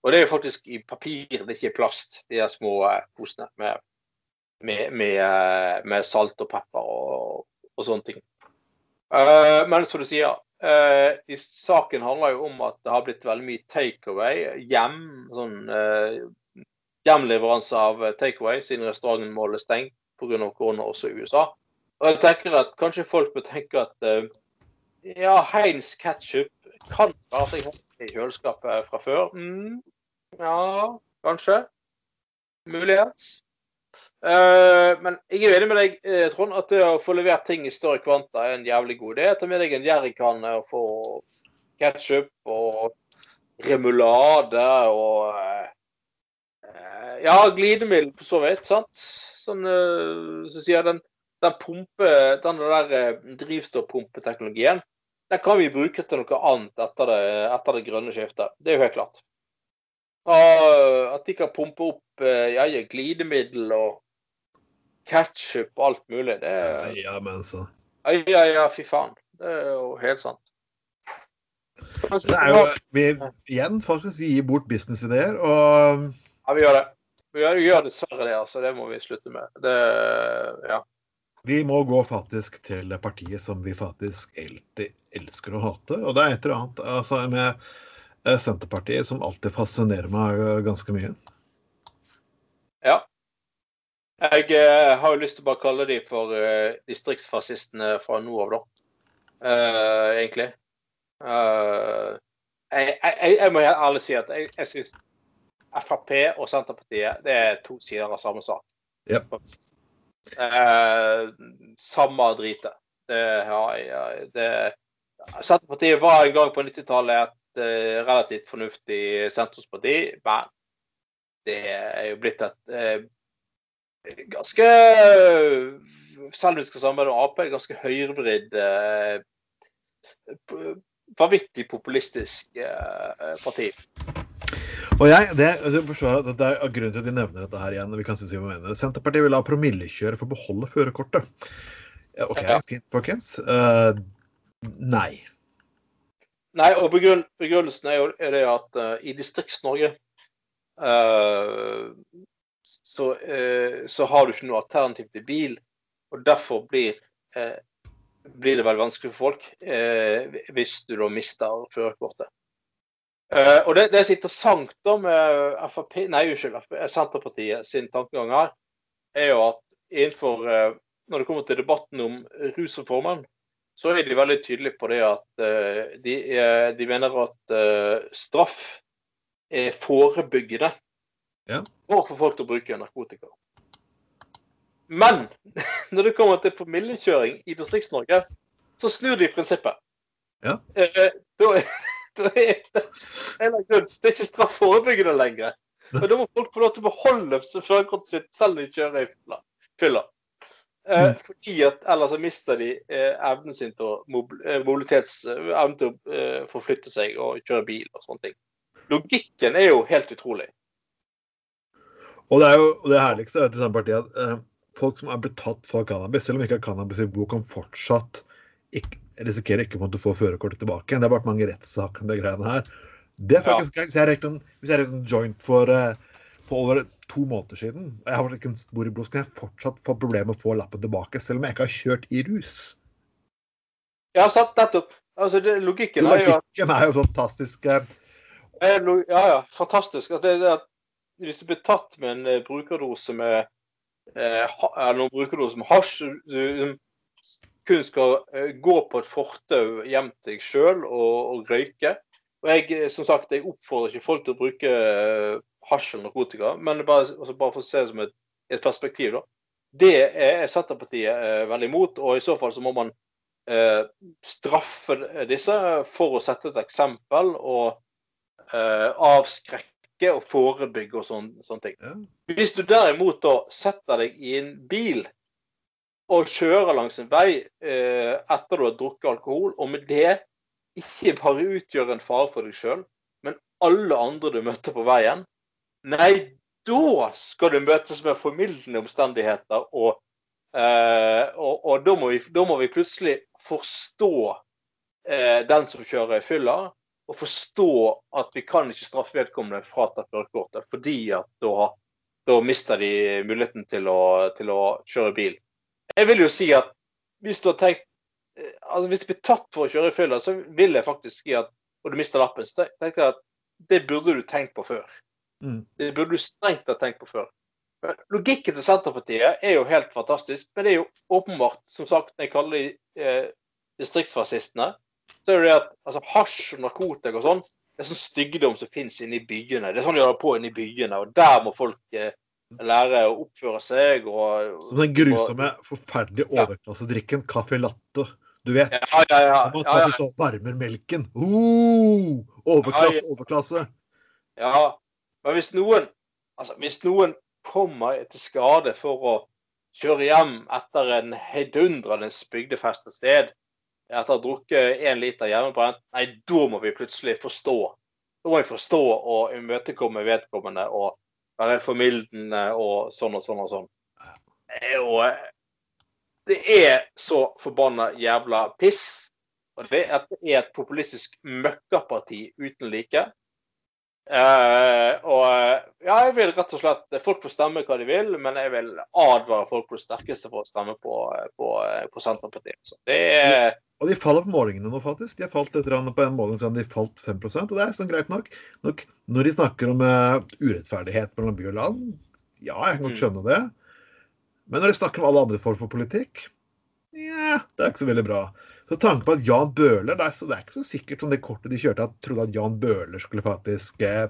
og det er jo faktisk i papir, det er ikke i plast, de der små eh, posene med, med, med, eh, med salt og pepper og, og sånne ting. Uh, men som du sier, uh, i saken handler jo om at det har blitt veldig mye takeaway hjem. sånn hjemleveranse av eh, takeaway siden restauranten må holde stengt pga. korona også i USA. Og jeg tenker at kanskje folk bør tenke at uh, ja, Heinz ketchup kan være at jeg har det i kjøleskapet fra før. Mm, ja, kanskje. Muligens. Uh, men jeg er enig med deg, Trond, at det å få levert ting i større kvanta er en jævlig god idé. Ta med deg en jerrykanne og få ketsjup og remulade og eh, Ja, glidemiddel på så vidt, sant? Sånn eh, så sier den, den pumpe, den der eh, drivstoffpumpeteknologien, den kan vi bruke til noe annet etter det, etter det grønne skiftet. Det er jo helt klart. Og at de kan pumpe opp eh, ja, glidemiddel og ketchup og alt mulig. Det er Ja, men så. Ja, ja, ja, fy faen. Det er jo helt sant. Det er jo, vi, igjen, faktisk, vi gir bort businessideer, og Ja, vi gjør det. Vi gjør, vi gjør dessverre det, altså. Det må vi slutte med. Det, ja. vi må gå faktisk til det partiet som vi faktisk alltid elsker å hate. Og det er et eller annet altså, med Senterpartiet som alltid fascinerer meg eh, ganske mye. ja. Jeg eh, har jo lyst til å bare kalle de for eh, distriktsfascistene fra nå av, da. Eh, egentlig. Eh, jeg, jeg, jeg må ærlig si at jeg, jeg syns Frp og Senterpartiet det er to sider av samme sak. Yep. Eh, samme dritet. Det ja, det, Senterpartiet var en gang på 90-tallet et eh, relativt fornuftig sentrumsparti, men det er jo blitt et eh, ganske Selv om vi skal samarbeide med Ap, ganske høyrevridd eh, Vanvittig populistisk eh, parti. Og jeg, det, jeg forstår at det er grunnen til at de nevner dette her igjen. vi kan si hva mener. Senterpartiet vil ha promillekjøre for å beholde førerkortet. OK, fint, folkens. Uh, nei. Nei, og begrunn, begrunnelsen er jo er det at uh, i Distrikts-Norge uh, så, så har du ikke noe alternativ til bil. Og derfor blir, blir det vel vanskelig for folk hvis du da mister førerkortet. Eh, og det, det er så interessant da med FAP, nei, uskyld, FrP, Senterpartiet sin tankegang her, er jo at innenfor uh, Når det kommer til debatten om rusreformen, så er de veldig tydelige på det at uh, de, er, de mener at eh, straff er forebyggende Ja. for å få folk til å bruke narkotika. Men når det kommer til promillekjøring i Distrikts-Norge, så snur de prinsippet. Ja. Eh, da, det, det er ikke straffeforebyggende lenger. Men da må folk få lov til å beholde førerkortet sitt selv om de kjører i fylla. Eh, Mm. fordi at ellers så mister de eh, evnen sin til å eh, mobilitets... eh, evnen til å eh, forflytte seg og kjøre bil og sånne ting. Logikken er jo helt utrolig. Og det er jo det herligste er til parti at eh, folk som er blitt tatt for cannabis, selv om ikke har cannabis i blod, kan fortsatt ikke, risikere ikke å få førerkortet tilbake. igjen. Det har vært mange rettssaker om de greiene her. Det er faktisk greit. Hvis jeg røykte en, en joint for, eh, for over to måneder siden, og jeg har ikke en i blod, kan jeg fortsatt få problemer med å få lappen tilbake, selv om jeg ikke har kjørt i rus. Ja, sant, nettopp. Altså, det, logikken er jo Logikken er jo fantastisk. eh, Eh, Ja, ja. Fantastisk. Altså, det, det hvis du blir tatt med en brukerdose med eh, eller noen brukerdose med hasj, du kun skal eh, gå på et fortau hjem til deg sjøl og, og røyke. Og jeg, eh, som sagt, jeg oppfordrer ikke folk til å bruke eh, hasj eller narkotika, men det bare, altså bare for å se det som et, et perspektiv, da. Det er Senterpartiet eh, veldig imot, og i så fall så må man eh, straffe disse for å sette et eksempel og eh, avskrekke og forebygge og sånn, sånne ting. Hvis du derimot da setter deg i en bil og kjøre langs en vei eh, etter du har drukket alkohol, og med det ikke bare utgjør en fare for deg sjøl, men alle andre du møter på veien, nei, da skal du møtes med formildende omstendigheter, og, eh, og, og da, må vi, da må vi plutselig forstå eh, den som kjører i fylla, og forstå at vi kan ikke straffe vedkommende frata førerkortet, fordi at da, da mister de muligheten til å, til å kjøre bil. Jeg vil jo si at hvis du har tenkt eh, altså Hvis du blir tatt for å kjøre i fylla, så vil jeg faktisk si at og du mister lappen, så tenker jeg at det burde du tenkt på før. Mm. Det burde du strengt ha tenkt på før. Logikken til Senterpartiet er jo helt fantastisk, men det er jo åpenbart, som sagt, når jeg kaller de eh, distriktsfascistene, så er det det at altså, hasj og narkotika og sånn, det er sånn stygdom som finnes inne i byene. Det er sånn de holder på inne i byene, og der må folk eh, lære å oppføre seg og Som den grusomme, forferdelige Ja. overklassedrikken caffè latte. Du vet. Ja, ja, ja. Man ja, ja. tar så varmer melken. Uh, overklasse, Ja, ja. overklasse. Ja, men hvis noen, altså, hvis noen kommer til skade for å kjøre hjem etter en heidundrende bygdefest et sted, etter å ha drukket én liter hjemmebrent, nei, da må vi plutselig forstå. Da må vi forstå og imøtekomme vedkommende og være formildende og sånn og sånn og sånn. Det er Det er så forbanna jævla piss. Og det er et populistisk møkkaparti uten like. Eh, og ja, jeg vil rett og slett Folk får stemme hva de vil, men jeg vil advare folk på det sterkeste for å stemme på, på, på Senterpartiet. Så det er Og de faller på målingene nå, faktisk. De har falt litt på en måling så de falt 5% og det er sånn greit nok. nok når de snakker om uh, urettferdighet mellom by og land, ja, jeg kan godt Mm. skjønne det. Men når de snakker om alle andre former for politikk, ja, det er ikke så veldig bra. Så tanken på at Jan Bøhler det er, ikke så sikkert som det kortet de kjørte, at trodde at Jan Bøhler skulle faktisk eh,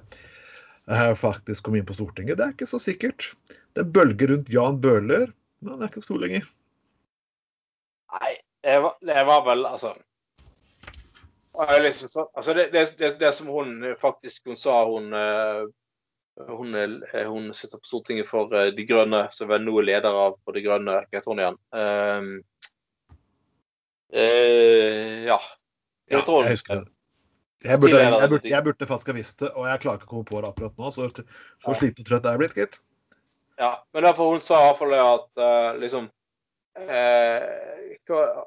eh, faktisk komme inn på Stortinget. Det er ikke så sikkert. Det er bølger rundt Jan Bøhler, men han er ikke stor lenger. Nei, det var, det var vel altså jeg liksom, så- altså det, det, det, som hun faktisk hun sa hun eh, hun, er- hun sitter på Stortinget for eh, De Grønne, som vel nå er leder av for De Grønne. Hva heter hun igjen? Ehm, eh, ja. Ja, Jeg tror- jeg husker det. Jeg burde, jeg, burde, jeg burde faktisk ha visst det, og jeg klarer ikke å komme på det akkurat nå. Så så Ja. sliten og trøtt er jeg blitt, gitt. Ja, men derfor hun sa i hvert fall det at uh, liksom uh, hva,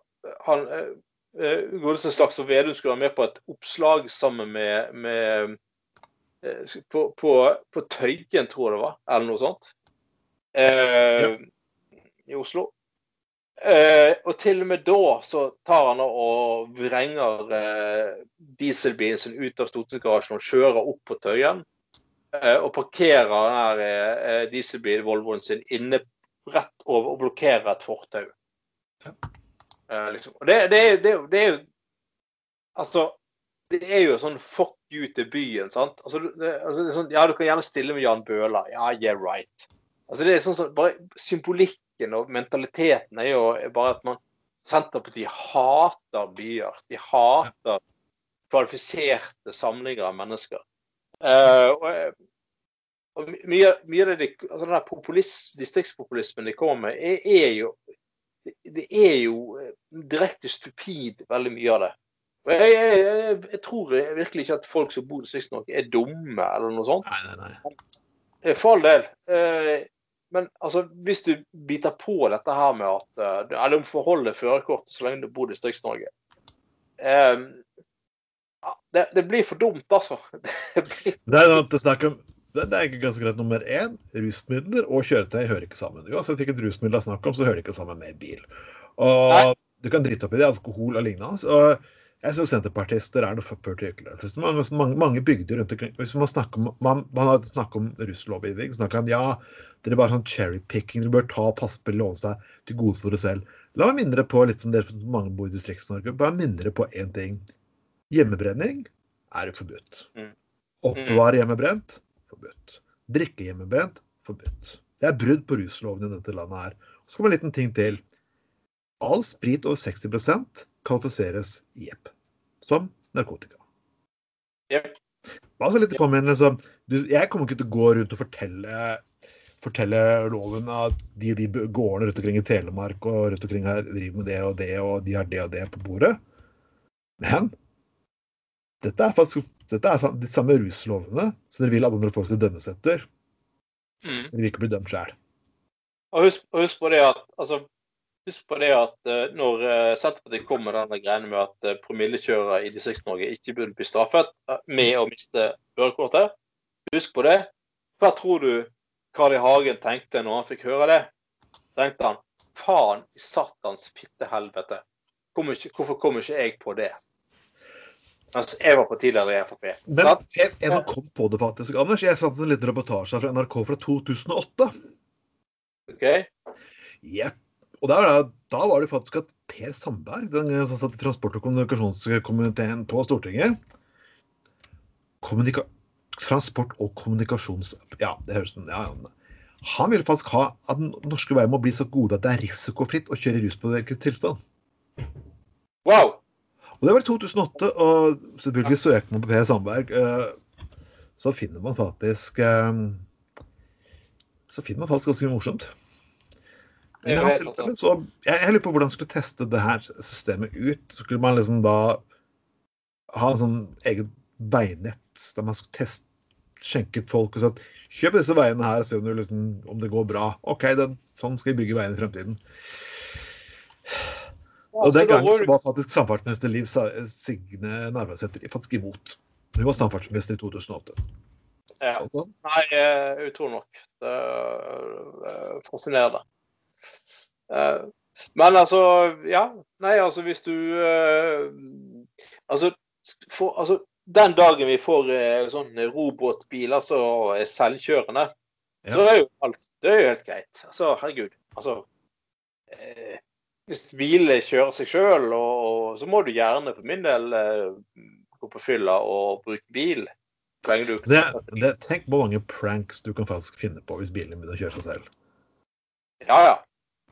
Han uh, Godeste Slagsvold Vedum skulle være med på et oppslag sammen med, med uh, på, på, på Tøyen, tror jeg det var, eller noe sånt. Ja. I Oslo. Eh, og til og med da så tar han og vrenger eh, dieselbilen sin ut av stortingsgarasjen og kjører opp på Tøyen. Eh, og parkerer den her eh, dieselbil-Volvoen sin inne rett over og blokkerer et fortau. Eh, liksom. Og det, det, det, det er jo Altså, det er jo sånn fuck you til byen, sant? Altså, altså, det sånn, ja, du kan gjerne stille med Jan Bøhler. Ja, yeah right. Altså det er sånn sånn, bare Symbolikken og mentaliteten er jo bare at man Senterpartiet hater byer. De hater kvalifiserte samlinger av mennesker. Uh, og, og mye, mye, av det altså den populism, distriktspopulismen de kommer med, er, er jo det er jo direkte stupid, veldig mye av det. Jeg, jeg, jeg, jeg tror virkelig ikke at folk som bor i Distrikts-Norge er dumme, eller noe sånt. Nei, nei, nei. Eh, for all del. Eh, men altså, hvis du biter på dette her med at Eller om forholdet førerkortet så lenge du bor i Distrikts-Norge det, det, blir for dumt, altså. Det, blir... det er noe snakk om det, er ikke ganske greit. Nummer én, rusmidler og kjøretøy hører ikke sammen. Uansett hvilket rusmiddel det er snakk om, så hører det ikke sammen med bil. Og Nei. Du kan drite opp i det, alkohol og lignende. Og jeg syns senterpartister er noe ytterligere. Mange, mange, mange bygder rundt omkring Hvis man snakker om, man, man har snakket om russlovgivning, snakker om ja, dere er bare sånn cherrypicking, dere bør ta passe på å låne seg til gode for dere selv. La meg mindre på litt som dere som mange bor i Distrikts-Norge, bare mindre på én ting. Hjemmebrenning er forbudt. Mm. Oppbevare hjemmebrent forbudt. Drikke hjemmebrent forbudt. Det er brudd på rusloven i dette landet her. Så kommer en liten ting til. All sprit over 60% kvalifiseres jepp som narkotika. Yep. Bare så litt påminnelse. Jeg kommer ikke til å gå rundt og fortelle, fortelle loven at de, de gårdene rundt omkring i Telemark og rundt omkring her driver med det og det, og de har det og det på bordet. Men dette er faktisk dette er de samme ruslovene som dere vil at andre folk skal dømmes etter. Mm. Dere vil ikke bli dømt sjøl. Og husk, husk, på det at altså, husk på det at uh, når uh, Senterpartiet kom med denne greiene med at uh, promillekjørere i Distrikts-Norge ikke burde bli straffet med å miste førerkortet, husk på det. Hva tror du Carl I. Hagen tenkte når han fikk høre det? tenkte han faen i satans fittehelvete. Hvorfor kommer ikke jeg på det? Altså, jeg var på tidligere i Frp. Men jeg, jeg kom på det faktisk, Anders. Jeg satte en liten reportasje fra NRK fra 2008. Ok. Yep. Og der, da var det faktisk at Per Sandberg, den som satt i transport- og kommunikasjonskomiteen på Stortinget kommunika Transport- og kommunikasjons... Ja, det høres sånn ja, Han ville faktisk ha at norske veier må bli så gode at det er risikofritt å kjøre i ruspåvirket tilstand. Wow! Og det var i 2008, og selvfølgelig søker man på Per Sandberg, eh, så finner man faktisk eh, Så finner man faktisk ganske morsomt. Men jeg, så, jeg, jeg lurer på hvordan man skulle teste det her systemet ut. Så skulle man liksom da ha en sånn eget veinett der man skulle teste skjenket folk og sagt kjøp disse veiene her og se om, liksom, om det går bra. OK, den, sånn skal vi bygge veiene i fremtiden. Og Den gangen var faktisk samferdselsminister Liv Signe Narvesæter faktisk imot. Hun var samferdselsminister i 2008. Ja. Sånn. Nei, utrolig nok. Det er fascinerende. Eh, men altså, ja. Nei, altså hvis du eh, Altså, for, altså den dagen vi får eh, sånn robotbiler som er selvkjørende, ja. så er jo alt Det er jo helt greit. Altså, herregud. Altså eh, hvis bilene kjører seg sjøl, så må du gjerne for min del eh, gå på fylla og bruke bil. Det, det, tenk på mange pranks du kan faktisk finne på hvis bilen begynner å kjøre seg selv. Ja, ja.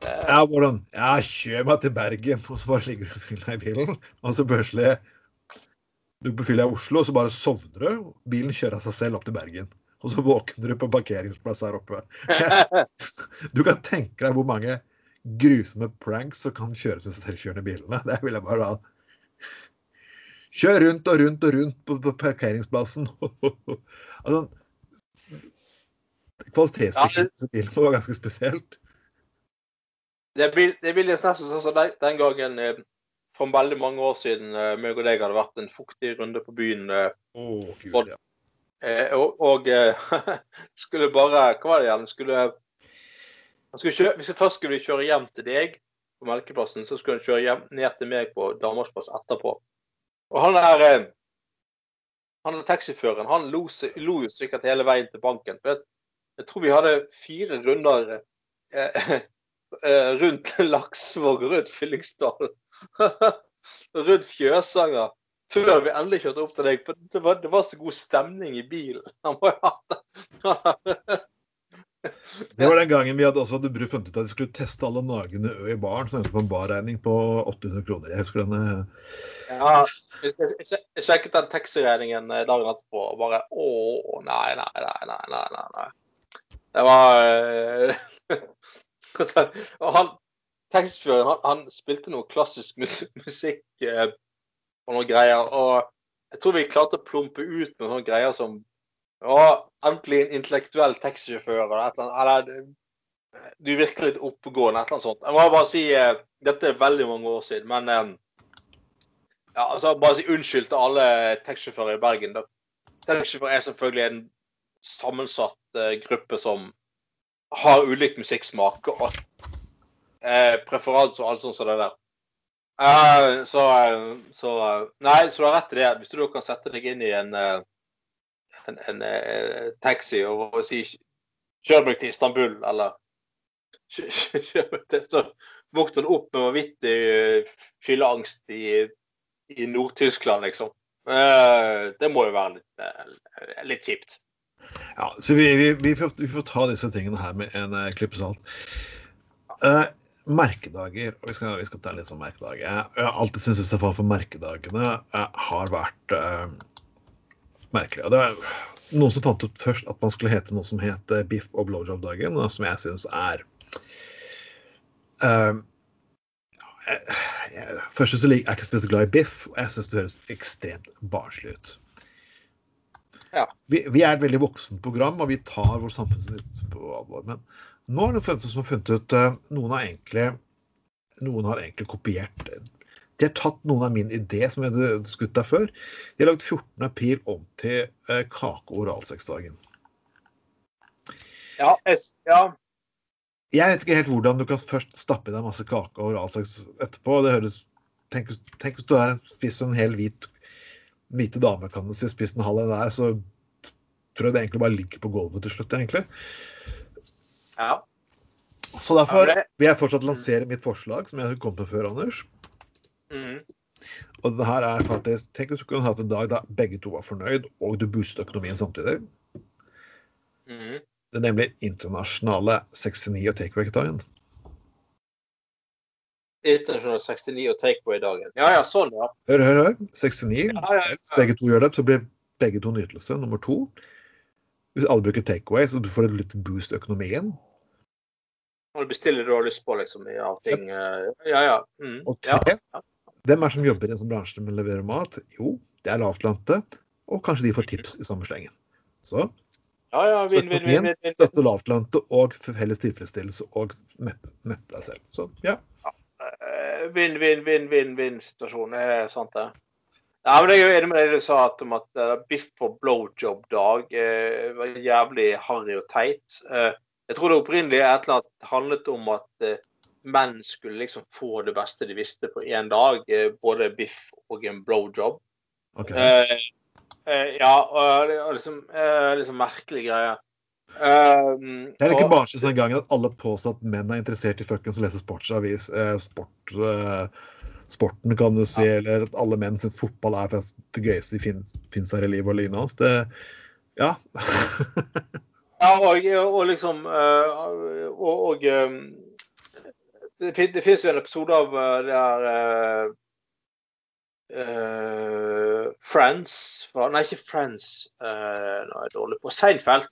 Det... Ja, hvordan? Ja, kjør meg til Bergen, og så bare ligger du fylla i bilen. Og så plutselig Du på deg i Oslo, og så bare sovner du. Bilen kjører seg selv opp til Bergen. Og så våkner du på parkeringsplass her oppe. du kan tenke deg hvor mange grusomme pranks som kan kjøres med selvkjørende bilene. Det vil jeg bare da Kjør rundt og rundt og rundt på, på parkeringsplassen. altså, Kvalitetssikringen bilen var ganske spesielt. Det blir, det blir nesten sånn som den, den gangen eh, for veldig mange år siden eh, meg og deg hadde vært en fuktig runde på byen. Oh, Gud, ja. og, og eh, skulle bare Hva var det igjen? Skulle Kjøre, hvis jeg først skulle kjøre hjem til deg på Melkeplassen, så skulle han kjøre hjem, ned til meg på Danmarksplass etterpå. Og han der han taxiføreren han lo, lo, jo sikkert hele veien til banken. For jeg, jeg tror vi hadde fire runder eh, eh, rundt Laksvåg rundt Fyllingsdal. rundt Fjøsanger. Før vi endelig kjørte opp til deg. Det var, det var så god stemning i bilen. Han ha det, Det var den gangen vi hadde også hadde funnet ut at vi skulle teste alle nagende ø i baren, Så endte på en barregning på 800 kroner. Jeg husker denne Ja, jeg, sjekket den taxiregningen eh, dagen etterpå og bare Å, nei, nei, nei, nei, nei, nei. Det var eh, han taxisjåføren, han, han spilte noe klassisk mus musikk eh, og noen greier. Og jeg tror vi klarte å plumpe ut med sånne greier som Ja, endelig en intellektuell taxisjåfør eller et eller annet. Eller, du virker litt oppegående, et eller annet sånt. Jeg må bare si eh, Dette er veldig mange år siden, men eh, ja, altså Bare si unnskyld til alle taxisjåfører i Bergen. Taxisjåfører er selvfølgelig en sammensatt eh, gruppe som har ulik musikksmak og eh, preferanse og alt sånt som det der. Uh, så, eh, så eh, Nei, så du har rett i det. Hvis du kan sette deg inn i en, en, en eh, taxi og, si Kjør meg til Istanbul, eller kjør, meg til Så vokter du opp med vanvittig fylleangst i, i Nord-Tyskland, liksom. Uh, det må jo være litt, litt kjipt. Ja, så vi, vi, vi, får, vi får ta disse tingene her med en uh, klype salt. Uh, merkedager. og Vi skal, vi skal ta litt sånn merkedager. Jeg, har alltid syntes Stefan for merkedagene uh, har vært merkelig. Og det er noen som fant ut først at man skulle hete noe som het biff og blowjob-dagen, som jeg syns er uh, jeg, jeg, Først så er jeg ikke spesielt glad i biff, og jeg syns det høres ekstremt barnslig ut. Ja. Vi, vi er et veldig voksent program, og vi tar vår samfunnsnytt på alvor. Men nå er det noen som har funnet ut eh, Noen har egentlig noen har egentlig kopiert De har tatt noen av min idé som jeg hadde skutt der før. De har lagd 14. april om til eh, kake- og oralsexdagen. Ja, ja. Jeg vet ikke helt hvordan du kan først stappe i deg masse kake og oralsex etterpå. Det høres Tenk, tenk hvis du er en, spiser en hel hvit hvite dame, kan spissen halv en der, så tror jeg det egentlig bare ligger på gulvet til slutt, egentlig. ja. Så derfor vil jeg fortsatt lansere mitt forslag, som jeg kom med før, Anders. Mm. Og det her er faktisk Tenk hvis du kunne hatt en dag da begge to var fornøyd, og du boostet økonomien samtidig. Mm. Det er nemlig internasjonale 69 og takeaway-dagen. Internasjonal 69 og takeaway-dagen. Ja ja, sånn, ja. Hør, hør, hør. 69. Ja, ja, Hvis ja. begge to gjør det, så blir begge to nytelse. Nummer to. Hvis alle bruker takeaway, så du får et litt boost økonomien. Når du bestiller det du har lyst på, liksom. i av ting. eh, Ja ja. Mm. Og ja. tre. Hvem er det som jobber i en sånn bransje med å levere mat? Jo, det er lavtlønte, og kanskje de får tips i samme slengen. Så Ja, ja, vin, vin, vin, vin, vin. støtte lavtlønte og felles tilfredsstillelse og mette, mette deg selv. Så ja. Vinn, vinn, vinn, vinn, vinn-situasjon. Det er sant, det. Ja, men Jeg er jo enig med det du sa om at uh, biff og blowjob-dag uh, var jævlig harry og teit. Uh, jeg tror det opprinnelig er et eller annet handlet om at menn skulle liksom få det beste de visste på én dag. Både biff og en blowjob. ok. Eh, ja, og det er liksom, liksom merkelig greie. Eh, Det er ikke og- bare sånn gangen at alle påstår at menn er interessert i fuckings å lese sportsavis. Eh, sport, eh, sporten, kan du si, eller at alle menn syns fotball er det gøyeste de fins, her i livet og lignende. Det Ja. Ja, og, og liksom eh, Og, og eh, det, fin- det finnes jo en episode av eh, det der eh, eh, Friends Nei, ikke Friends. Uh, nå er jeg dårlig på Seinfeld.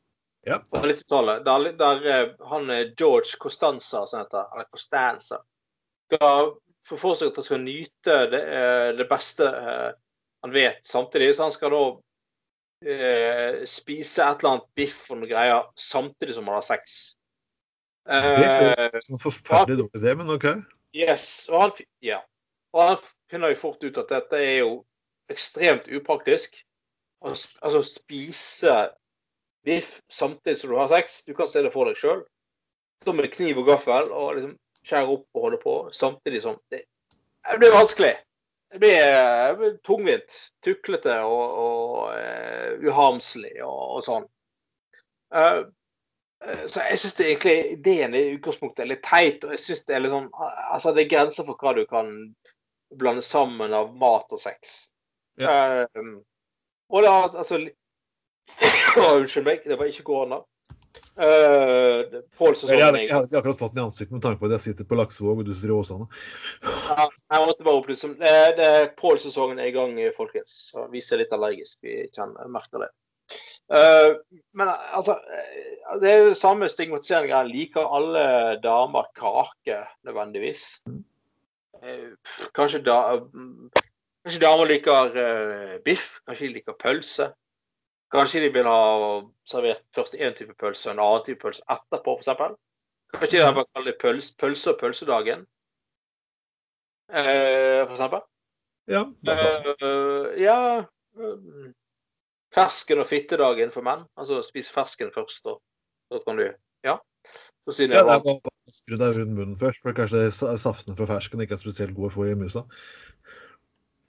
Ja. På 90-tallet. Der, der eh, han eh, George Costanza, som heter, eller Costanza, få for seg at han skal nyte det, eh, det beste han vet, samtidig. Så han skal da eh, spise et eller annet biff og noen greier samtidig som han har sex. Det er en forferdelig dårlig idé, men OK. yes. Og han, ja. og han finner jo fort ut at dette er jo ekstremt upraktisk. Altså spise biff samtidig som du har sex. Du kan se det for deg sjøl. Stå med kniv og gaffel og liksom skjære opp og holde på samtidig som Det, det blir vanskelig. Det blir, det blir tungvint, tuklete og, og uh, uharmslig og, og sånn. Eh, så jeg syns egentlig ideen i utgangspunktet er litt teit. og jeg synes Det er litt sånn, altså det er grenser for hva du kan blande sammen av mat og sex. Eh, og det har altså Unnskyld meg, det var ikke korona. Uh, Pål-sesongen Jeg hadde ikke akkurat fått den i ansiktet med tanke på at jeg sitter på Laksevåg og du sitter i Åsane. Ja, Jeg måtte bare opplyse om det. det Pål-sesongen er i gang, folkens. Så vi ser litt allergisk. Vi kjenner, merker det. Uh, men altså eh, Det er jo samme stigmatiseringa. Liker alle damer kake nødvendigvis? Uh, kanskje, da, kanskje damer liker uh, biff? Kanskje de liker pølse? Kanskje de vil ha servert først én type pølse og en annen type pølse etterpå, f.eks. Kanskje de bare kaller det pøls, pølse og pølsedagen, eh, eksempel. Ja. Eh, ja eh, Fersken og fittedagen for menn. Altså spis fersken først, og så kan du Ja. Så siden ja, det er bare å skru deg rundt munnen først, for kanskje saftene fra fersken ikke er spesielt gode å få i musa.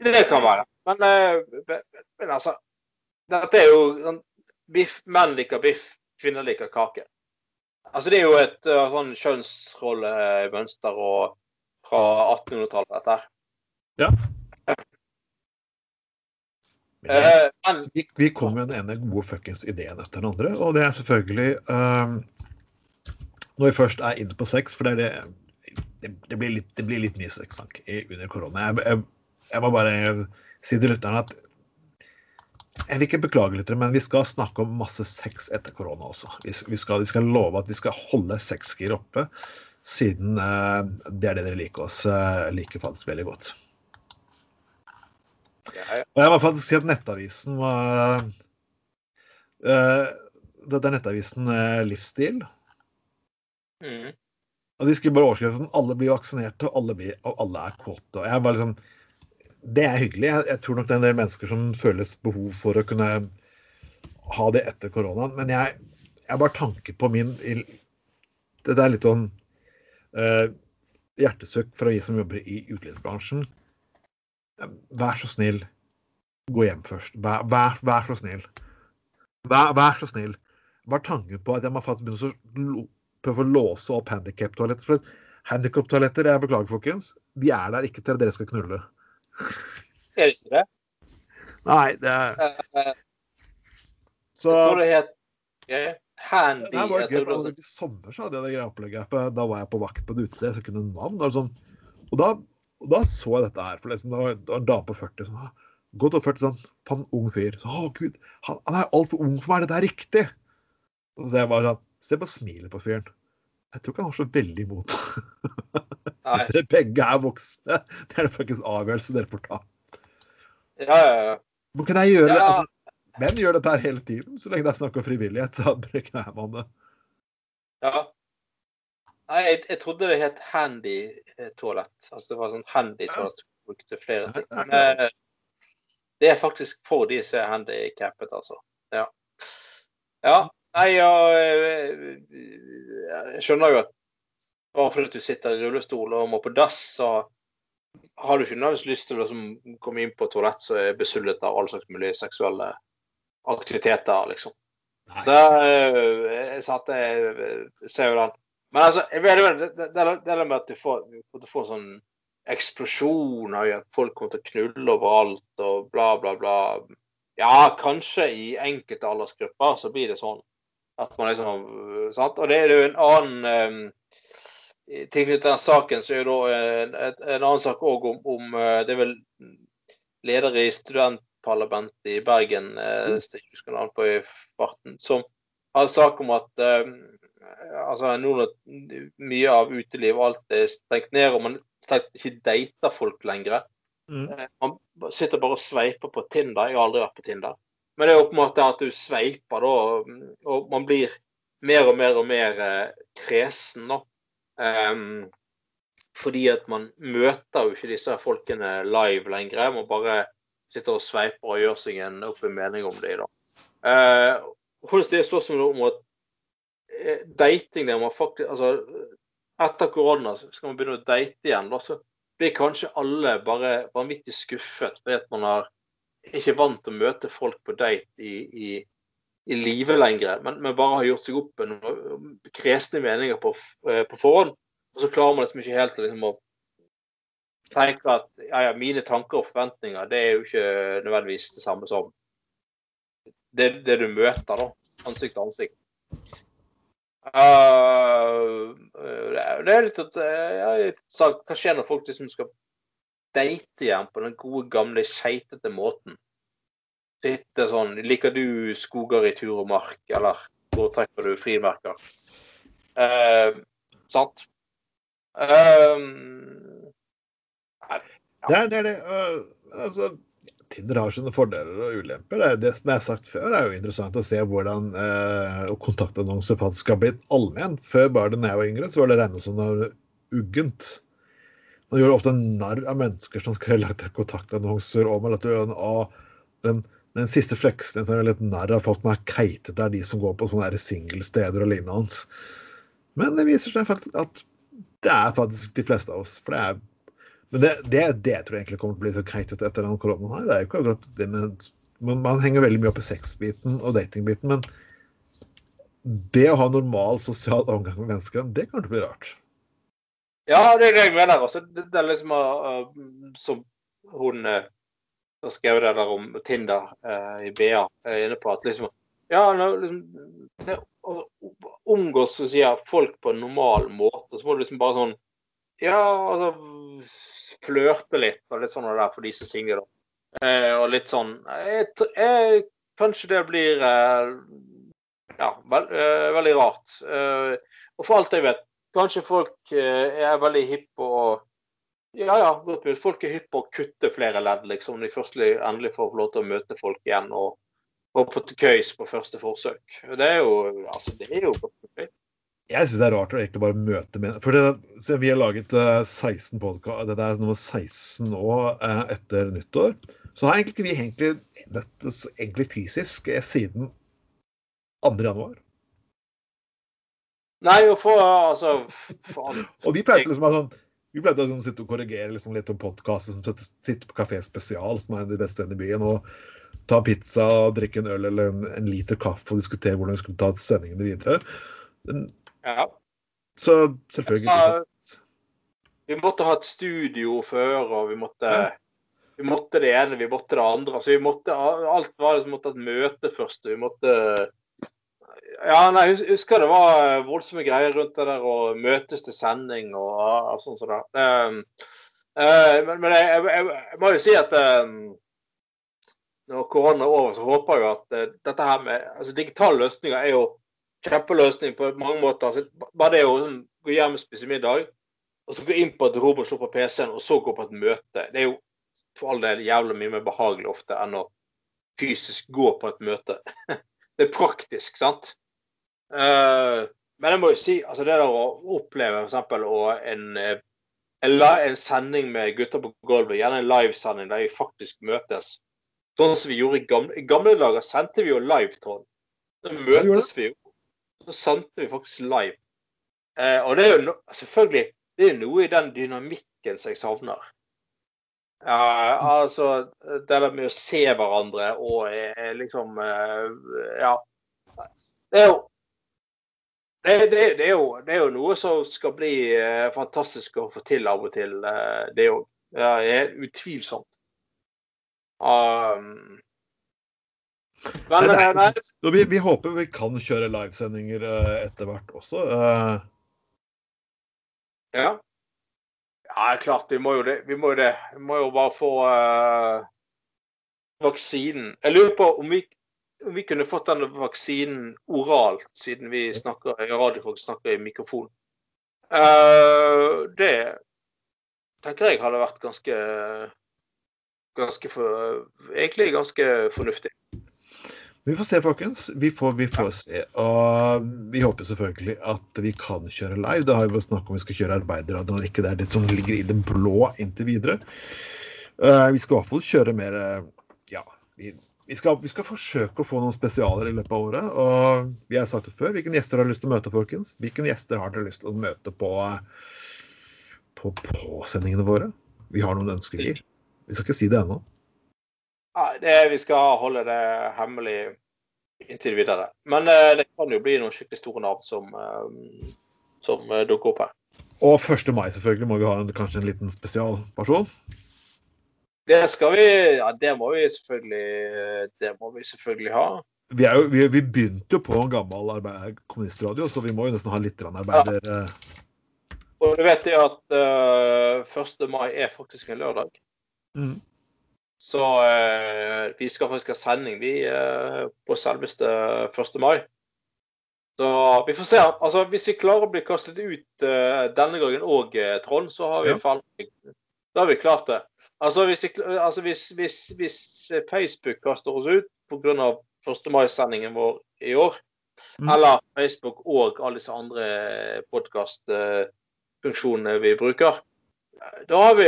Det kan være. Men, eh, men, men altså Dette er jo sånn biff, Menn liker biff, kvinner liker kake. Altså Det er jo et uh, sånn kjønnsrollemønster og fra 1800-tallet, dette her. Men Uh, men vi, vi kom med den ene gode fuckings ideen etter den andre, og det er selvfølgelig ehm, Når vi først er inne på sex, for det er det Det, det, blir, litt, det blir litt mye sexsnakk under korona. Jeg, jeg, jeg må bare si til lytterne at jeg vil ikke beklage litt, men vi skal snakke om masse sex etter korona også. Vi, skal, vi skal love at vi skal holde sexgir oppe, siden eh, det er det dere liker oss uh, liker faktisk veldig godt. Og jeg må faktisk si at Nettavisen var eh, Dette er Nettavisen eh, Livsstil. Mm. Og de skriver bare overskriften 'Alle blir vaksinerte, og alle, blir, og alle er kåte'. Og jeg bare liksom Det er hyggelig. Jeg, jeg tror nok det er en del mennesker som føles behov for å kunne ha det etter koronaen. Men jeg, jeg bare tanker på min Det er litt sånn uh, hjertesøk fra vi som jobber i utelivsbransjen. Vær så snill, gå hjem først. Vær, vær, vær så snill. Vær, vær så snill. Bare tanken på at jeg må faktisk begynne å prøve å låse opp handikaptoaletter. For handikap-toaletter, jeg beklager, folkens, de er der ikke til at dere skal knulle. Er det ikke det? Nei, det er Eh, Så Jeg det het eh, Handy. det var gøy, for det I sommer så hadde jeg det greia opplegget. Da var jeg på vakt på et utested, så kunne navn. Sånn. og, da, og da så jeg dette her. For liksom, det var det var en dame på 40 sånn, Godt over 40, sånn, på en ung fyr. Så, å gud, han, han er altfor ung for meg, dette er riktig! Og så jeg bare sånn, Se på smilet på fyren. Jeg tror ikke han har så veldig imot. Nei. Dere begge er voksne. Det er det faktisk avgjørelse dere får ta. Ja, ja, ja. Men kan jeg gjøre det? Altså, menn gjør dette her hele tiden, så lenge det er snakk om frivillighet. så bruker jeg om det. ja. Nei, jeg, jeg trodde det het handy eh, toalett. Altså det var sånn handy toalett som brukte flere ting. det Men eh, det er faktisk for de som er handicappet, altså. Ja. ja. Nei, ja eh, Jeg skjønner jo at bare fordi du sitter i rullestol og må på dass, så har du ikke nødvendigvis lyst til å liksom komme inn på et toalett som er besullet av all slags mulige seksuelle aktiviteter, liksom. Nei. det eh, jeg satte at jeg eh, ser jo den. Men altså, jeg vet, det, det, det, det med at du får, at du får sånn eksplosjon av at folk kommer til å knulle overalt og bla, bla, bla. Ja, kanskje i enkelte aldersgrupper så blir det sånn. At man liksom øh, sant? Og det er jo en annen um, Tilknyttet den saken så er jo da en, en annen sak òg om, om øh, Det er vel leder i studentparlamentet i Bergen, eh, husker navnet på i farten, som har en sak om at eh, altså nå når mye av uteliv og alt er stengt ned, og man stengt ikke dater folk lenger. Mm. Eh, Man sitter bare og sveiper på Tinder. Jeg har aldri vært på Tinder. Men det er måte at du sveiper, da, og man blir mer og mer og mer eh, kresen, da. Ehm, fordi at man møter jo ikke disse folkene live lenger. Man bare sitter og sveiper og gjør seg en opp en mening om det. da. Uh, hvordan stiller spørsmålet om at eh, dating der man faktisk altså, Etter korona skal man begynne å date igjen. da, så blir kanskje alle bare vanvittig skuffet fordi at man er ikke vant til å møte folk på date i, i, i live lenger, men, men bare har gjort seg opp noen kresne meninger på, f- på forhånd. Og så klarer man liksom ikke helt liksom, å tenke at ja, ja, mine tanker og forventninger det er jo ikke nødvendigvis det samme som det, det du møter, da. Ansikt til ansikt. Uh, det er litt at jeg sa, Hva skjer når folk liksom skal date igjen på den gode, gamle, skeitete måten? Sitte sånn Liker du skoger i tur og mark, eller hvor trekker du frimerker? Eh, sant? Um, ja. Det er det. Uh, altså, Tinder har sine fordeler og ulemper. Det, det som jeg har sagt før, er jo interessant å se hvordan uh, kontaktannonser faktisk har blitt allmenn. Før bare da jeg var yngre, så var det regnet som noe uggent. Man gjorde ofte narr av mennesker som skulle lage kontaktannonser om at den, den siste fleksen som er litt nær av folk som er keitete, er de som går på sånne singelsteder og lignende. Men det viser seg faktisk at det er faktisk de fleste av oss. For det er men det, det, det tror jeg egentlig kommer til å bli så keitete etter denne koronaen her. Det er jo ikke akkurat det med man, henger veldig mye opp i sexbiten og datingbiten, men det å ha normal sosial omgang med mennesker, det å bli rart. Ja, det er det jeg mener. Også. det, det er liksom uh, Som hun uh, skrev det der om Tinder eh, i BA, er inne på at liksom Ja, liksom, det, altså, omgås så sier folk på en normal måte, så må du liksom bare sånn Ja, altså flørte litt og litt sånn der for de som synger, da. Eh, og litt sånn jeg, jeg, Kanskje det blir eh, ja, vel, eh, veldig rart. Eh, og for alt jeg vet, kanskje folk eh, er veldig hippe å ja, ja, folk er hypp på å kutte flere ledd, liksom, de først endelig får lov til å møte folk igjen og, og på køys på første forsøk. Det er jo altså, det er jo okay. Jeg syns det er rart å egentlig bare møte med For det, vi har laget 16 eh, podkast Dette er nummer 16 nå eh, etter nyttår. Så har egentlig ikke vi egentlig møttes egentlig fysisk eh, siden 2. januar. Nei, og for altså faen. Og vi pleide liksom å ha sånn vi pleide å sånn, sitte og korrigere liksom, litt om podkaster som sitter på Kafé Spesial, som er de beste stedene i byen, og ta pizza, drikke en øl eller en, en liter kaffe og diskutere hvordan vi skulle ta sendingene videre. Men ja. Så selvfølgelig. Ja, vi måtte ha et studio før, og vi måtte, ja. vi måtte det ene, vi måtte det andre. Altså, vi måtte, alt var liksom måtte ha et møte først. Vi måtte Ja, nei, jeg husker det var voldsomme greier rundt det der å møtes til sending og, og sånn som så det. Uh, men, men jeg, jeg, jeg, må jo si at uh, når korona er over, så håper jeg at uh, dette her med altså Digitale løsninger er jo kjempeløsning på mange måter. Altså, bare det å sånn, gå hjem og spise middag, og så gå inn på et rom og se på PC-en, og så gå på et møte. Det er jo for all del jævlig mye mer behagelig ofte enn å fysisk gå på et møte. det er praktisk, sant? Uh, men jeg må jo si, altså det der å oppleve f.eks. En, eh, en, en, sending med gutter på gulvet, gjerne en livesending der vi faktisk møtes. Sånn som vi gjorde i gamle, i gamle dager, sendte vi jo live, Trond. Da møtes vi jo så sendte vi faktisk live. Eh, og det er jo no, selvfølgelig det er noe i den dynamikken som jeg savner. Ja, altså Det der med å se hverandre og eh, liksom eh, Ja. Det er jo det, det, det, er jo, det, er jo, noe som skal bli eh, fantastisk å få til av og til, eh, det òg. Ja, utvilsomt. Um, men, nei, nei. Vi, vi, håper vi kan kjøre livesendinger eh, etter hvert også. Uh. Ja. Ja, klart. Vi må jo det. Vi må jo. Vi må jo bare få uh, vaksinen. Jeg lurer på om vi, vi kunne fått den vaksinen oralt, siden vi snakker, radiofolk snakker i mikrofon. det tenker jeg hadde vært ganske ganske for, egentlig ganske fornuftig. Vi får se, folkens. Vi får, vi får, se. Og vi håper selvfølgelig at vi kan kjøre live. Det har jo vært snakk om vi skal kjøre arbeiderradio når ikke det er det som ligger i det blå inntil videre. Uh, vi skal i hvert fall kjøre mer uh, Ja, vi, vi, skal, vi, skal, forsøke å få noen spesialer i løpet av året. Og vi har sagt det før. Hvilke gjester har dere lyst til å møte, folkens? Hvilke gjester har dere lyst til å møte på, på påsendingene våre? Vi har noen ønsker. Vi skal ikke si det ennå. Nei, vi skal holde det hemmelig inntil videre. Men uh, det kan jo bli noen skikkelig store navn som, uh, som uh, dukker opp her. Og 1. mai selvfølgelig må vi ha en, kanskje en liten spesialperson. Det skal vi Ja, det må vi selvfølgelig, det må vi selvfølgelig ha. vi, er jo, vi, vi begynte jo på en gammel arbeid, kommunistradio, så vi må jo nesten ha litt arbeider... Ja. Og du vet det at uh, 1. mai er faktisk en lørdag. mm. Så uh, vi skal faktisk ha sending vi uh, på selveste 1. mai. Så vi får se. Altså, hvis vi klarer å bli kastet ut eh, denne gangen òg, Trond, så har vi, Ja. da har vi klart det. Altså, hvis, vi, altså, hvis, hvis, hvis Facebook kaster oss ut pga. 1. mai-sendingen vår i år, Mm. eller Facebook og alle disse andre podkastfunksjonene vi bruker, da har vi,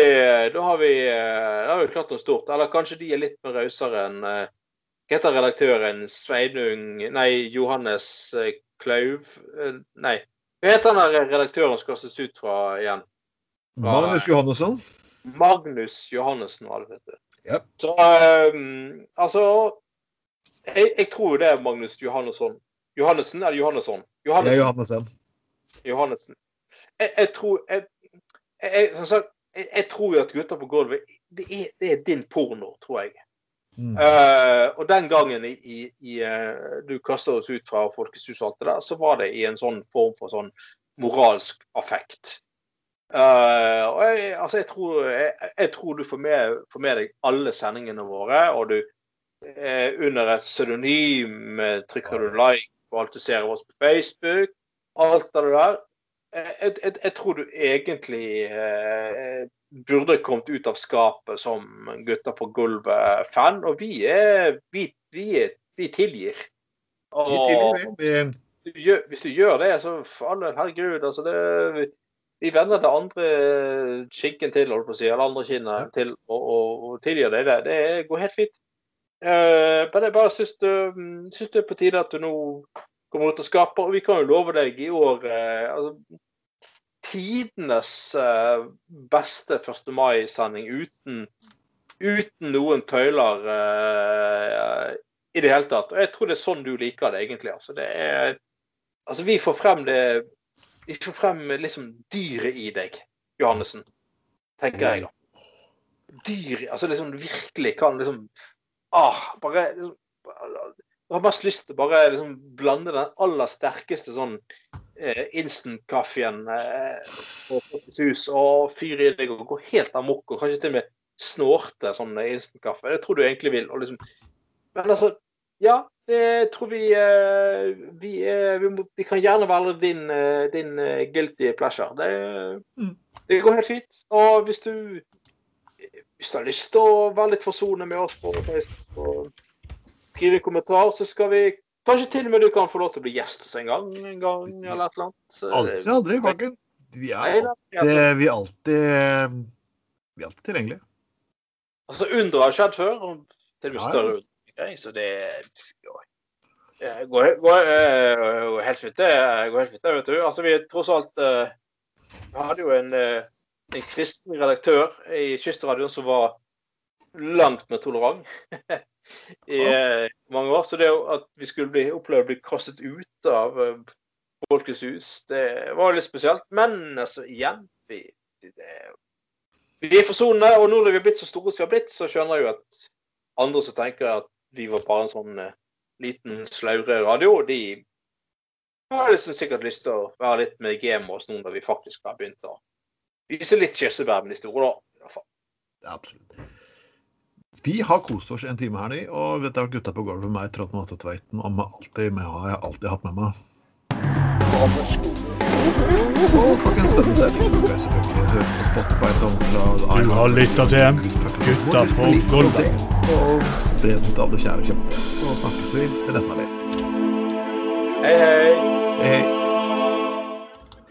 da har vi, eh, da har vi klart noe stort. Eller kanskje de er litt mer rausere enn eh, Hva heter redaktøren? Sveinung Nei, Johannes eh, Klauv? Eh, Nei. Hva heter der redaktøren som kastes ut fra igjen? Magnus Johannesson. Magnus Johannessen var det, vet du. Ja. Så um, altså jeg, jeg tror det er Magnus Johannesson. Johannessen eller Johannesson? Johannessen. er Johannessen. Johannessen. Jeg, jeg tror jeg, jeg, som sagt, jeg, jeg tror jo at gutter på gulvet det er, det er din porno, tror jeg. Mm. Uh, og den gangen i, i, eh, du kasta oss ut fra Folkeshuset og alt det der, så var det i en sånn form for sånn moralsk affekt. Eh, og jeg, altså jeg, tror, jeg, jeg tror du får med, får med deg alle sendingene våre, og du eh, under et pseudonym eh, trykker du like på alt du ser av oss på Facebook. Alt det der. Eh, Jeg, jeg, tror du egentlig eh, burde kommet ut av skapet som Gutter på gulvet-fan, og vi er Vi, vi, er, vi tilgir. Vi tilgir, vi. du gjør, hvis du gjør det, så faen, herregud, altså det vi, vender det andre skinken til, holdt på å si, eller andre kinnet til og, og, og tilgir deg det. Det går helt fint. Uh, men jeg bare syns det, mm, syns det er på tide at du nå kommer ut og skaper. og vi kan jo love deg i år uh, altså, tidenes uh, beste 1. mai-sending uten, uten noen tøyler eh, i det hele tatt. Og jeg tror det er sånn du liker det, egentlig. Altså, det er, altså vi får frem det Vi får frem liksom dyret i deg, Johannessen. Tenker jeg, da. Dyr Altså liksom virkelig kan liksom ah, Bare liksom Jeg har mest lyst til bare liksom blande den aller sterkeste sånn eh, instant-kaffen eh, Folkets hus og fyre i deg og gå helt amok og kanskje til og med snorte sånn instant-kaffe. Det tror du egentlig vil. Og liksom, men altså, ja, det tror vi eh, vi, er- vi, må, vi kan gjerne velge din, eh, din eh, guilty pleasure. Det, Mm. det går helt fint. Og hvis du hvis du har lyst til å være litt forsonende med oss på Facebook og skrive en kommentar, så skal vi Kanskje til og med du kan få lov til å bli gjest hos en gang, en gang eller et eller annet. Aldri, aldri. Vi er alltid, vi er alltid, vi er alltid tilgjengelige. Altså, under har skjedd før, og til og med Ja, ja. Større Så det det går, går, eh, helt fint, det. går helt fint, vet du. Altså, vi er tross alt eh, Vi hadde jo en, eh, en kristen redaktør i Kystradioen som var langt mer tolerant i ja. mange år. Så det at vi skulle bli, oppleve å bli kastet ut av Folkets hus, det var litt spesielt. Men altså, igjen vi, det, vi er forsonende, og nå når vi har blitt så store som vi har blitt, så skjønner jeg jo at andre som tenker at vi var bare en sånn eh, liten slaure radio, de har liksom sikkert lyst til å være litt med i med oss nå når vi faktisk har begynt å vise litt kirsebær med de store, da. i hvert fall. Absolutt. Vi har kost oss en time her, nå, og dette har gutta på gulvet med meg, Trond Matte Tveiten, og med alltid med, har jeg alltid hatt med meg. Og folkens, denne sendingen skal selvfølgelig høre på Spotify, SoundCloud, Du har lytta til Gutta på gulvet. Og spre den til alle kjære kjente. Og snakkes vi til neste gang. Hei, hei. Hei, hei.